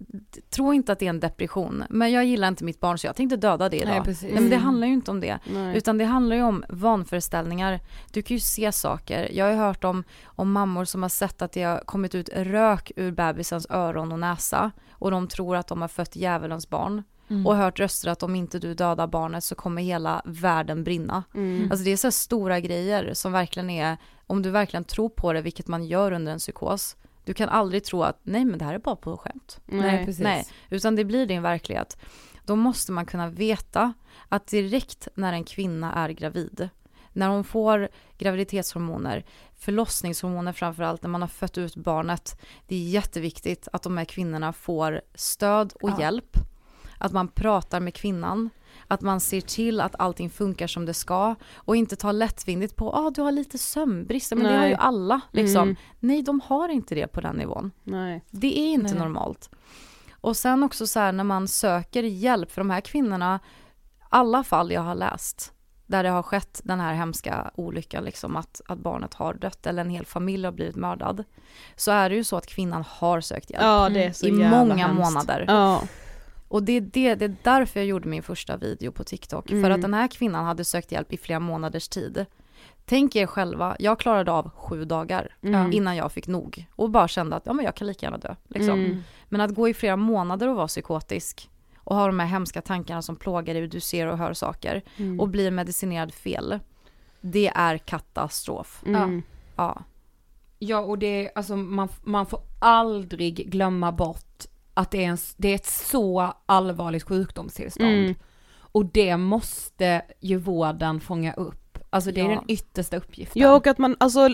[SPEAKER 3] D- Tro inte att det är en depression, men jag gillar inte mitt barn så jag tänkte döda det idag.
[SPEAKER 1] Nej, precis.
[SPEAKER 3] Nej, men det handlar ju inte om det.
[SPEAKER 2] Nej.
[SPEAKER 3] Utan det handlar ju om vanföreställningar. Du kan ju se saker. Jag har ju hört om, om mammor som har sett att det har kommit ut rök ur bebisens öron och näsa. Och de tror att de har fött djävulens barn.
[SPEAKER 1] Mm.
[SPEAKER 3] Och hört röster att om inte du dödar barnet så kommer hela världen brinna.
[SPEAKER 2] Mm.
[SPEAKER 3] Alltså det är så här stora grejer som verkligen är, om du verkligen tror på det, vilket man gör under en psykos. Du kan aldrig tro att nej men det här är bara på skämt.
[SPEAKER 2] Nej,
[SPEAKER 1] precis.
[SPEAKER 3] Nej, utan det blir din verklighet. Då måste man kunna veta att direkt när en kvinna är gravid, när hon får graviditetshormoner, förlossningshormoner framförallt när man har fött ut barnet, det är jätteviktigt att de här kvinnorna får stöd och
[SPEAKER 1] Ja.
[SPEAKER 3] hjälp. Att man pratar med kvinnan, att man ser till att allting funkar som det ska och inte tar lättvindigt på ah, du har lite sömnbrist, men det har
[SPEAKER 2] Nej.
[SPEAKER 3] ju alla. Liksom.
[SPEAKER 2] Mm.
[SPEAKER 3] Nej, de har inte det på den nivån.
[SPEAKER 2] Nej.
[SPEAKER 3] Det är inte
[SPEAKER 1] Nej.
[SPEAKER 3] normalt. Och sen också så här när man söker hjälp för de här kvinnorna, alla fall jag har läst, där det har skett den här hemska olyckan, liksom att, att barnet har dött eller en hel familj har blivit mördad, så är det ju så att kvinnan har sökt hjälp.
[SPEAKER 2] Ja
[SPEAKER 3] I många
[SPEAKER 2] hemskt.
[SPEAKER 3] månader.
[SPEAKER 2] Ja.
[SPEAKER 3] Och det är, det, det är därför jag gjorde min första video på TikTok. För
[SPEAKER 2] Mm.
[SPEAKER 3] att den här kvinnan hade sökt hjälp i flera månaders tid. Tänk er själva, jag klarade av sju dagar
[SPEAKER 2] Mm.
[SPEAKER 3] innan jag fick nog. Och bara kände att ja, men jag kan lika gärna dö. Liksom.
[SPEAKER 2] Mm.
[SPEAKER 3] Men att gå i flera månader och vara psykotisk och ha de här hemska tankarna som plågar dig, du ser och hör saker
[SPEAKER 2] Mm.
[SPEAKER 3] och bli medicinerad fel. Det är katastrof.
[SPEAKER 2] Mm.
[SPEAKER 3] Ja.
[SPEAKER 1] Ja och det, alltså man, man får aldrig glömma bort att det är, en, det är ett så allvarligt sjukdomstillstånd.
[SPEAKER 2] Mm.
[SPEAKER 1] Och det måste ju vården fånga upp. Alltså det är
[SPEAKER 3] Ja.
[SPEAKER 1] den yttersta uppgiften.
[SPEAKER 2] Ja och att man, alltså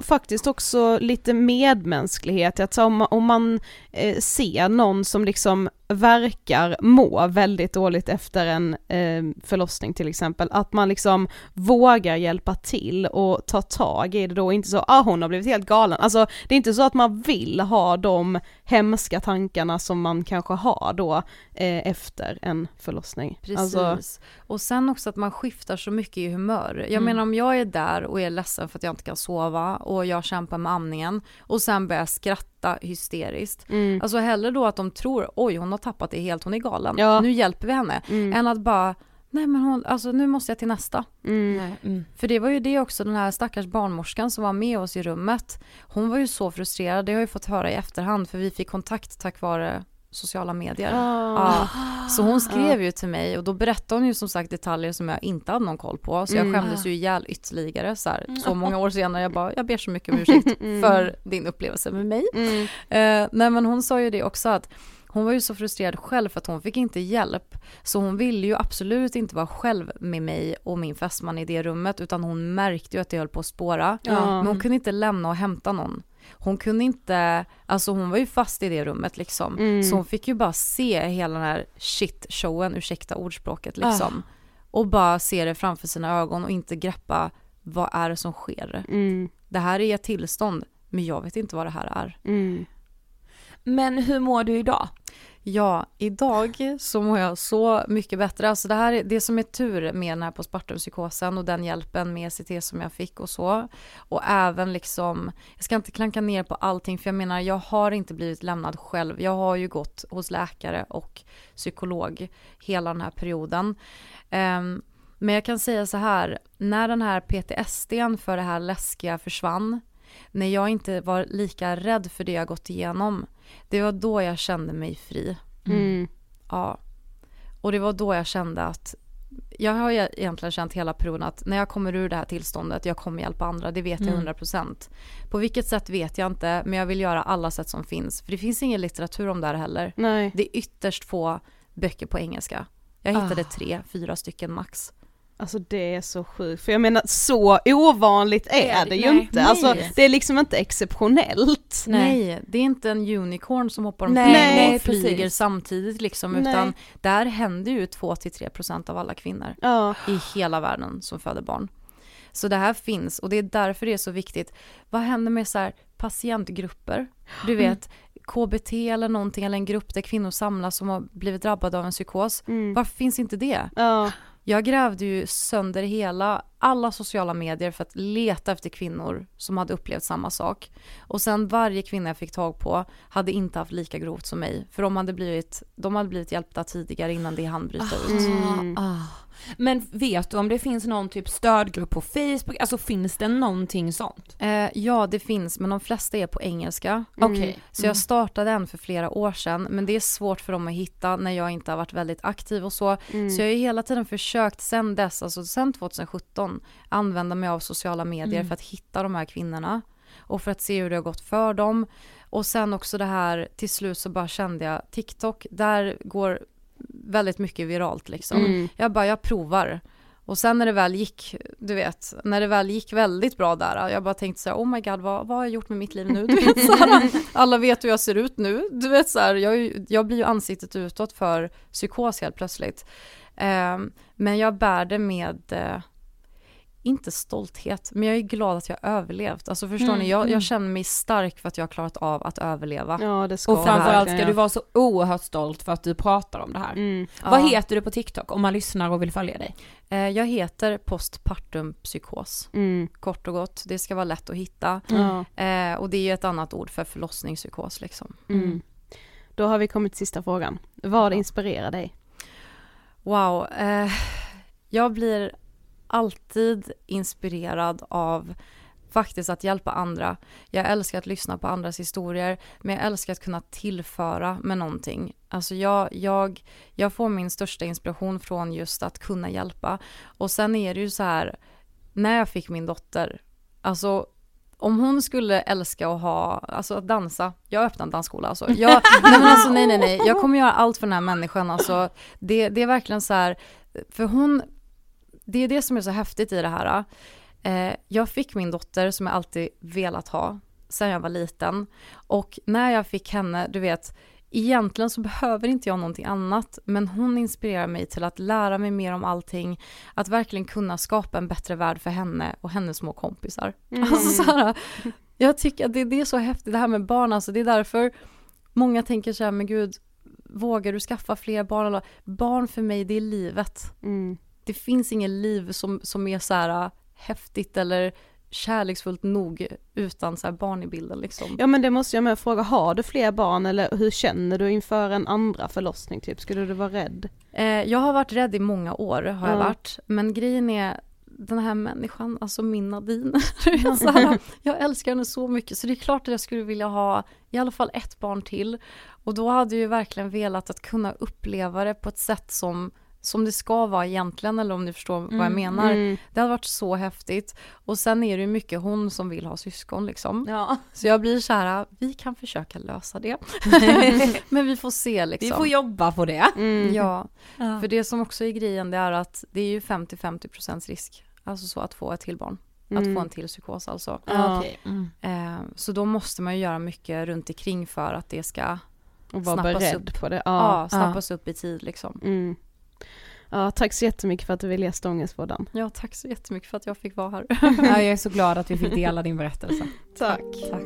[SPEAKER 2] faktiskt också lite medmänsklighet, att om, man- om man eh, ser någon som liksom verkar må väldigt dåligt efter en eh, förlossning till exempel, att man liksom vågar hjälpa till och ta tag i det då, inte så ah hon har blivit helt galen, alltså det är inte så att man vill ha de hemska tankarna som man kanske har då eh, efter en förlossning.
[SPEAKER 3] Precis.
[SPEAKER 2] Alltså,
[SPEAKER 3] Och sen också att man skiftar så mycket i humör. Jag
[SPEAKER 1] Mm.
[SPEAKER 3] menar om jag är där och är ledsen för att jag inte kan sova och jag kämpar med amningen och sen börjar jag skratta hysteriskt.
[SPEAKER 2] mm,
[SPEAKER 3] Alltså hellre då att de tror oj hon har tappat det helt, hon är galen.
[SPEAKER 2] Ja.
[SPEAKER 3] Nu hjälper vi henne.
[SPEAKER 2] mm,
[SPEAKER 3] Än att bara nej men hon, alltså nu måste jag till nästa.
[SPEAKER 2] mm,
[SPEAKER 1] Nej, mm.
[SPEAKER 3] För det var ju det också, den här stackars barnmorskan som var med oss i rummet. Hon var ju så frustrerad, det har jag ju fått höra i efterhand för vi fick kontakt tack vare sociala medier.
[SPEAKER 2] Ah.
[SPEAKER 3] Ja. Så hon skrev ju till mig och då berättade hon ju som sagt detaljer som jag inte hade någon koll på. Så jag
[SPEAKER 2] Mm.
[SPEAKER 3] skämdes ju ihjäl ytterligare så, här, så många år senare. Jag bara, jag ber så mycket om ursäkt för din upplevelse med mig.
[SPEAKER 2] Mm.
[SPEAKER 3] Eh, nej men hon sa ju det också att hon var ju så frustrerad själv för att hon fick inte hjälp. Så hon ville ju absolut inte vara själv med mig och min fästman i det rummet utan hon märkte ju att det höll på att spåra.
[SPEAKER 2] Ja.
[SPEAKER 3] Men hon kunde inte lämna och hämta någon. Hon kunde inte, alltså hon var ju fast i det rummet liksom.
[SPEAKER 2] Mm.
[SPEAKER 3] Så hon fick ju bara se hela den här shit-showen, ursäkta ordspråket
[SPEAKER 2] Ah.
[SPEAKER 3] liksom. Och bara se det framför sina ögon och inte greppa vad är det som sker.
[SPEAKER 2] Mm.
[SPEAKER 3] Det här är ett tillstånd, men jag vet inte vad det här är.
[SPEAKER 2] Mm.
[SPEAKER 1] Men hur mår du idag?
[SPEAKER 3] Ja, idag så mår jag så mycket bättre. Alltså det här det som är tur med den här postpartumpsykosen och den hjälpen med ECT som jag fick och så. Och även liksom, jag ska inte klanka ner på allting för jag menar jag har inte blivit lämnad själv. Jag har ju gått hos läkare och psykolog hela den här perioden. Um, men jag kan säga så här, när den här PTSDn för det här läskiga försvann, när jag inte var lika rädd för det jag gått igenom, det var då jag kände mig fri.
[SPEAKER 2] Mm.
[SPEAKER 3] Ja. Och det var då jag kände att jag har egentligen känt hela perioden att när jag kommer ur det här tillståndet, jag kommer hjälpa andra, det vet jag 100%. Mm. På vilket sätt vet jag inte, men jag vill göra alla sätt som finns. För det finns ingen litteratur om det här heller.
[SPEAKER 2] Nej.
[SPEAKER 3] Det är ytterst få böcker på engelska. Jag hittade ah. tre, fyra stycken max.
[SPEAKER 2] Alltså det är så sjukt, för jag menar så ovanligt är det, ju nej, inte, alltså, nej. alltså det är liksom inte exceptionellt.
[SPEAKER 3] Nej, det är inte en unicorn som hoppar omkring nej, och flyger precis. samtidigt liksom, utan där händer ju 2-3% av alla kvinnor
[SPEAKER 2] ja.
[SPEAKER 3] i hela världen som föder barn. Så det här finns och det är därför det är så viktigt. Vad händer med så här patientgrupper? Du mm. vet, mm. KBT eller någonting eller en grupp där kvinnor samlas som har blivit drabbade av en psykos. Mm. Varför finns inte det?
[SPEAKER 2] Ja.
[SPEAKER 3] Jag grävde ju sönder hela, alla sociala medier för att leta efter kvinnor som hade upplevt samma sak. Och sen varje kvinna jag fick tag på hade inte haft lika grovt som mig. För de hade blivit, de hade blivit hjälpta tidigare innan det hann bryta ut.
[SPEAKER 1] Mm. Ah. Men vet du om det finns någon typ stödgrupp på Facebook, alltså finns det någonting sånt?
[SPEAKER 3] Eh, ja det finns men de flesta är på engelska.
[SPEAKER 1] Mm. Okay.
[SPEAKER 3] Så jag startade en för flera år sedan men det är svårt för dem att hitta när jag inte har varit väldigt aktiv och så. Mm. Så jag har hela tiden försökt sen dess, alltså sen 2017, använda mig av sociala medier mm. för att hitta de här kvinnorna och för att se hur det har gått för dem. Och sen också det här, till slut så bara kände jag TikTok, där går väldigt mycket viralt liksom. Mm. Jag bara, jag provar. Och sen när det väl gick, du vet, när det väl gick väldigt bra där, jag bara tänkte så här, oh my god, vad, vad har jag gjort med mitt liv nu? Du vet, så här, alla vet hur jag ser ut nu. Du vet så här, jag, jag blir ju ansiktet utåt för psykos helt plötsligt. Eh, men jag bär det med, eh, inte stolthet, men jag är glad att jag överlevt. Alltså förstår mm, ni, jag, jag, mm. känner mig stark för att jag har klarat av att överleva.
[SPEAKER 2] Ja, det ska
[SPEAKER 1] och framförallt ska du vara så oerhört stolt för att du pratar om det här.
[SPEAKER 2] Mm.
[SPEAKER 1] Vad ja. heter du på TikTok om man lyssnar och vill följa dig?
[SPEAKER 3] Eh, jag heter postpartum psykos,
[SPEAKER 2] mm.
[SPEAKER 3] kort och gott. Det ska vara lätt att hitta.
[SPEAKER 2] Mm.
[SPEAKER 3] Eh, och det är ju ett annat ord för förlossningspsykos liksom.
[SPEAKER 2] Mm. Då har vi kommit till sista frågan. Vad inspirerar dig?
[SPEAKER 3] Wow, eh, jag blir alltid inspirerad av faktiskt att hjälpa andra. Jag älskar att lyssna på andras historier, men jag älskar att kunna tillföra med någonting. Alltså jag, jag, jag får min största inspiration från just att kunna hjälpa. Och sen är det ju så här, när jag fick min dotter, alltså om hon skulle älska att ha, alltså att dansa, jag öppnar en dansskola alltså. Jag, nej men alltså nej nej nej, jag kommer göra allt för den här människan alltså. Det, det är verkligen så här, för hon det är det som är så häftigt i det här. Eh, jag fick min dotter som jag alltid velat ha sen jag var liten. Och när jag fick henne, du vet, egentligen så behöver inte jag någonting annat, men hon inspirerar mig till att lära mig mer om allting, att verkligen kunna skapa en bättre värld för henne och hennes små kompisar. Mm. Alltså så här, jag tycker att det, det är så häftigt det här med barn, alltså det är därför många tänker så här, men gud, vågar du skaffa fler barn? Barn för mig, det är livet.
[SPEAKER 2] Mm
[SPEAKER 3] det finns inget liv som, som är så här äh, häftigt eller kärleksfullt nog utan så barn i bilden liksom.
[SPEAKER 2] Ja men det måste jag med fråga, har du fler barn eller hur känner du inför en andra förlossning typ? Skulle du vara rädd?
[SPEAKER 3] Eh, jag har varit rädd i många år har jag varit, men grejen är den här människan, alltså min Nadine, så här, jag älskar henne så mycket så det är klart att jag skulle vilja ha i alla fall ett barn till och då hade jag ju verkligen velat att kunna uppleva det på ett sätt som som det ska vara egentligen eller om ni förstår mm, vad jag mm, menar. Mm. Det hade varit så häftigt. Och sen är det ju mycket hon som vill ha syskon liksom.
[SPEAKER 1] Ja.
[SPEAKER 3] Så jag blir så här, vi kan försöka lösa det. Men vi får se liksom.
[SPEAKER 1] Vi får jobba på det.
[SPEAKER 3] Mm. Ja. ja. för det som också är grejen det är att det är ju 50-50% risk. Alltså så att få ett till barn. Att få mm. en till psykos alltså.
[SPEAKER 1] Ja. Okay.
[SPEAKER 3] Eh, så då måste man ju göra mycket runt omkring för att det ska
[SPEAKER 2] och vara beredd
[SPEAKER 3] upp.
[SPEAKER 2] på det.
[SPEAKER 3] Ja, ja snappas upp i tid liksom.
[SPEAKER 2] Ja, tack så jättemycket för att du ville gästa Ångestpodden.
[SPEAKER 3] Ja, tack så jättemycket för att jag fick vara här.
[SPEAKER 1] ja, jag är så glad att vi fick dela din berättelse.
[SPEAKER 2] tack.
[SPEAKER 3] Tack.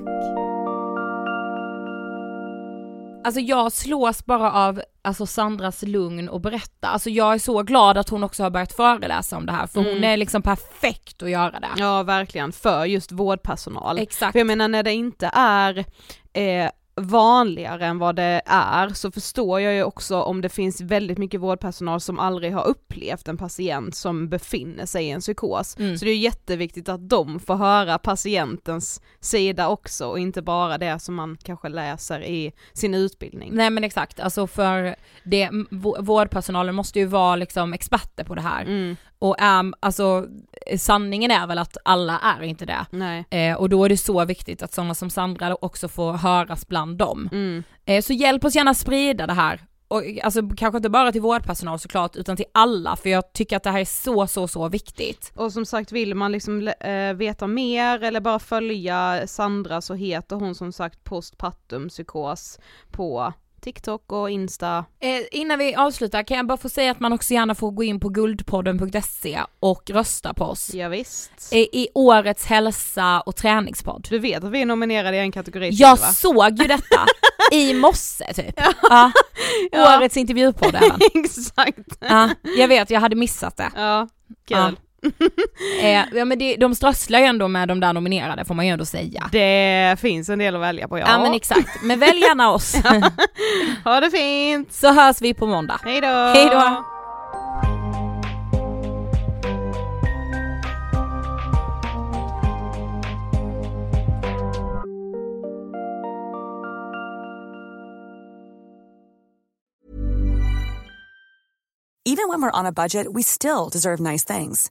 [SPEAKER 1] Alltså jag slås bara av alltså Sandras lugn och berätta. Alltså jag är så glad att hon också har börjat föreläsa om det här för mm. hon är liksom perfekt att göra det.
[SPEAKER 2] Ja verkligen, för just vårdpersonal.
[SPEAKER 1] Exakt.
[SPEAKER 2] För jag menar när det inte är eh, vanligare än vad det är så förstår jag ju också om det finns väldigt mycket vårdpersonal som aldrig har upplevt en patient som befinner sig i en psykos. Mm. Så det är jätteviktigt att de får höra patientens sida också och inte bara det som man kanske läser i sin utbildning.
[SPEAKER 1] Nej men exakt, alltså för det, vårdpersonalen måste ju vara liksom experter på det här. Mm. Och um, alltså sanningen är väl att alla är inte det. Eh, och då är det så viktigt att sådana som Sandra också får höras bland dem. Mm. Eh, så hjälp oss gärna sprida det här. Och, alltså kanske inte bara till vårdpersonal såklart utan till alla för jag tycker att det här är så så så viktigt.
[SPEAKER 2] Och som sagt vill man liksom äh, veta mer eller bara följa Sandra så heter hon som sagt postpartum psykos på TikTok och Insta.
[SPEAKER 1] Eh, innan vi avslutar kan jag bara få säga att man också gärna får gå in på guldpodden.se och rösta på oss.
[SPEAKER 2] Ja, visst.
[SPEAKER 1] Eh, I årets hälsa och träningspodd.
[SPEAKER 2] Du vet att vi är nominerade i en kategori
[SPEAKER 1] Jag va? såg ju detta i morse typ. Ja. ja. Årets intervjupodd även.
[SPEAKER 2] Exakt.
[SPEAKER 1] Ja, jag vet, jag hade missat det.
[SPEAKER 2] Ja, kul. Ja.
[SPEAKER 1] eh, ja men det, de strösslar ju ändå med de där nominerade får man ju ändå säga.
[SPEAKER 2] Det finns en del att välja på ja.
[SPEAKER 1] Ja men exakt, men välj gärna oss.
[SPEAKER 2] ha det fint!
[SPEAKER 1] Så hörs vi på måndag.
[SPEAKER 2] Hejdå!
[SPEAKER 1] Hejdå!
[SPEAKER 4] Even when we're on a budget we still deserve nice things.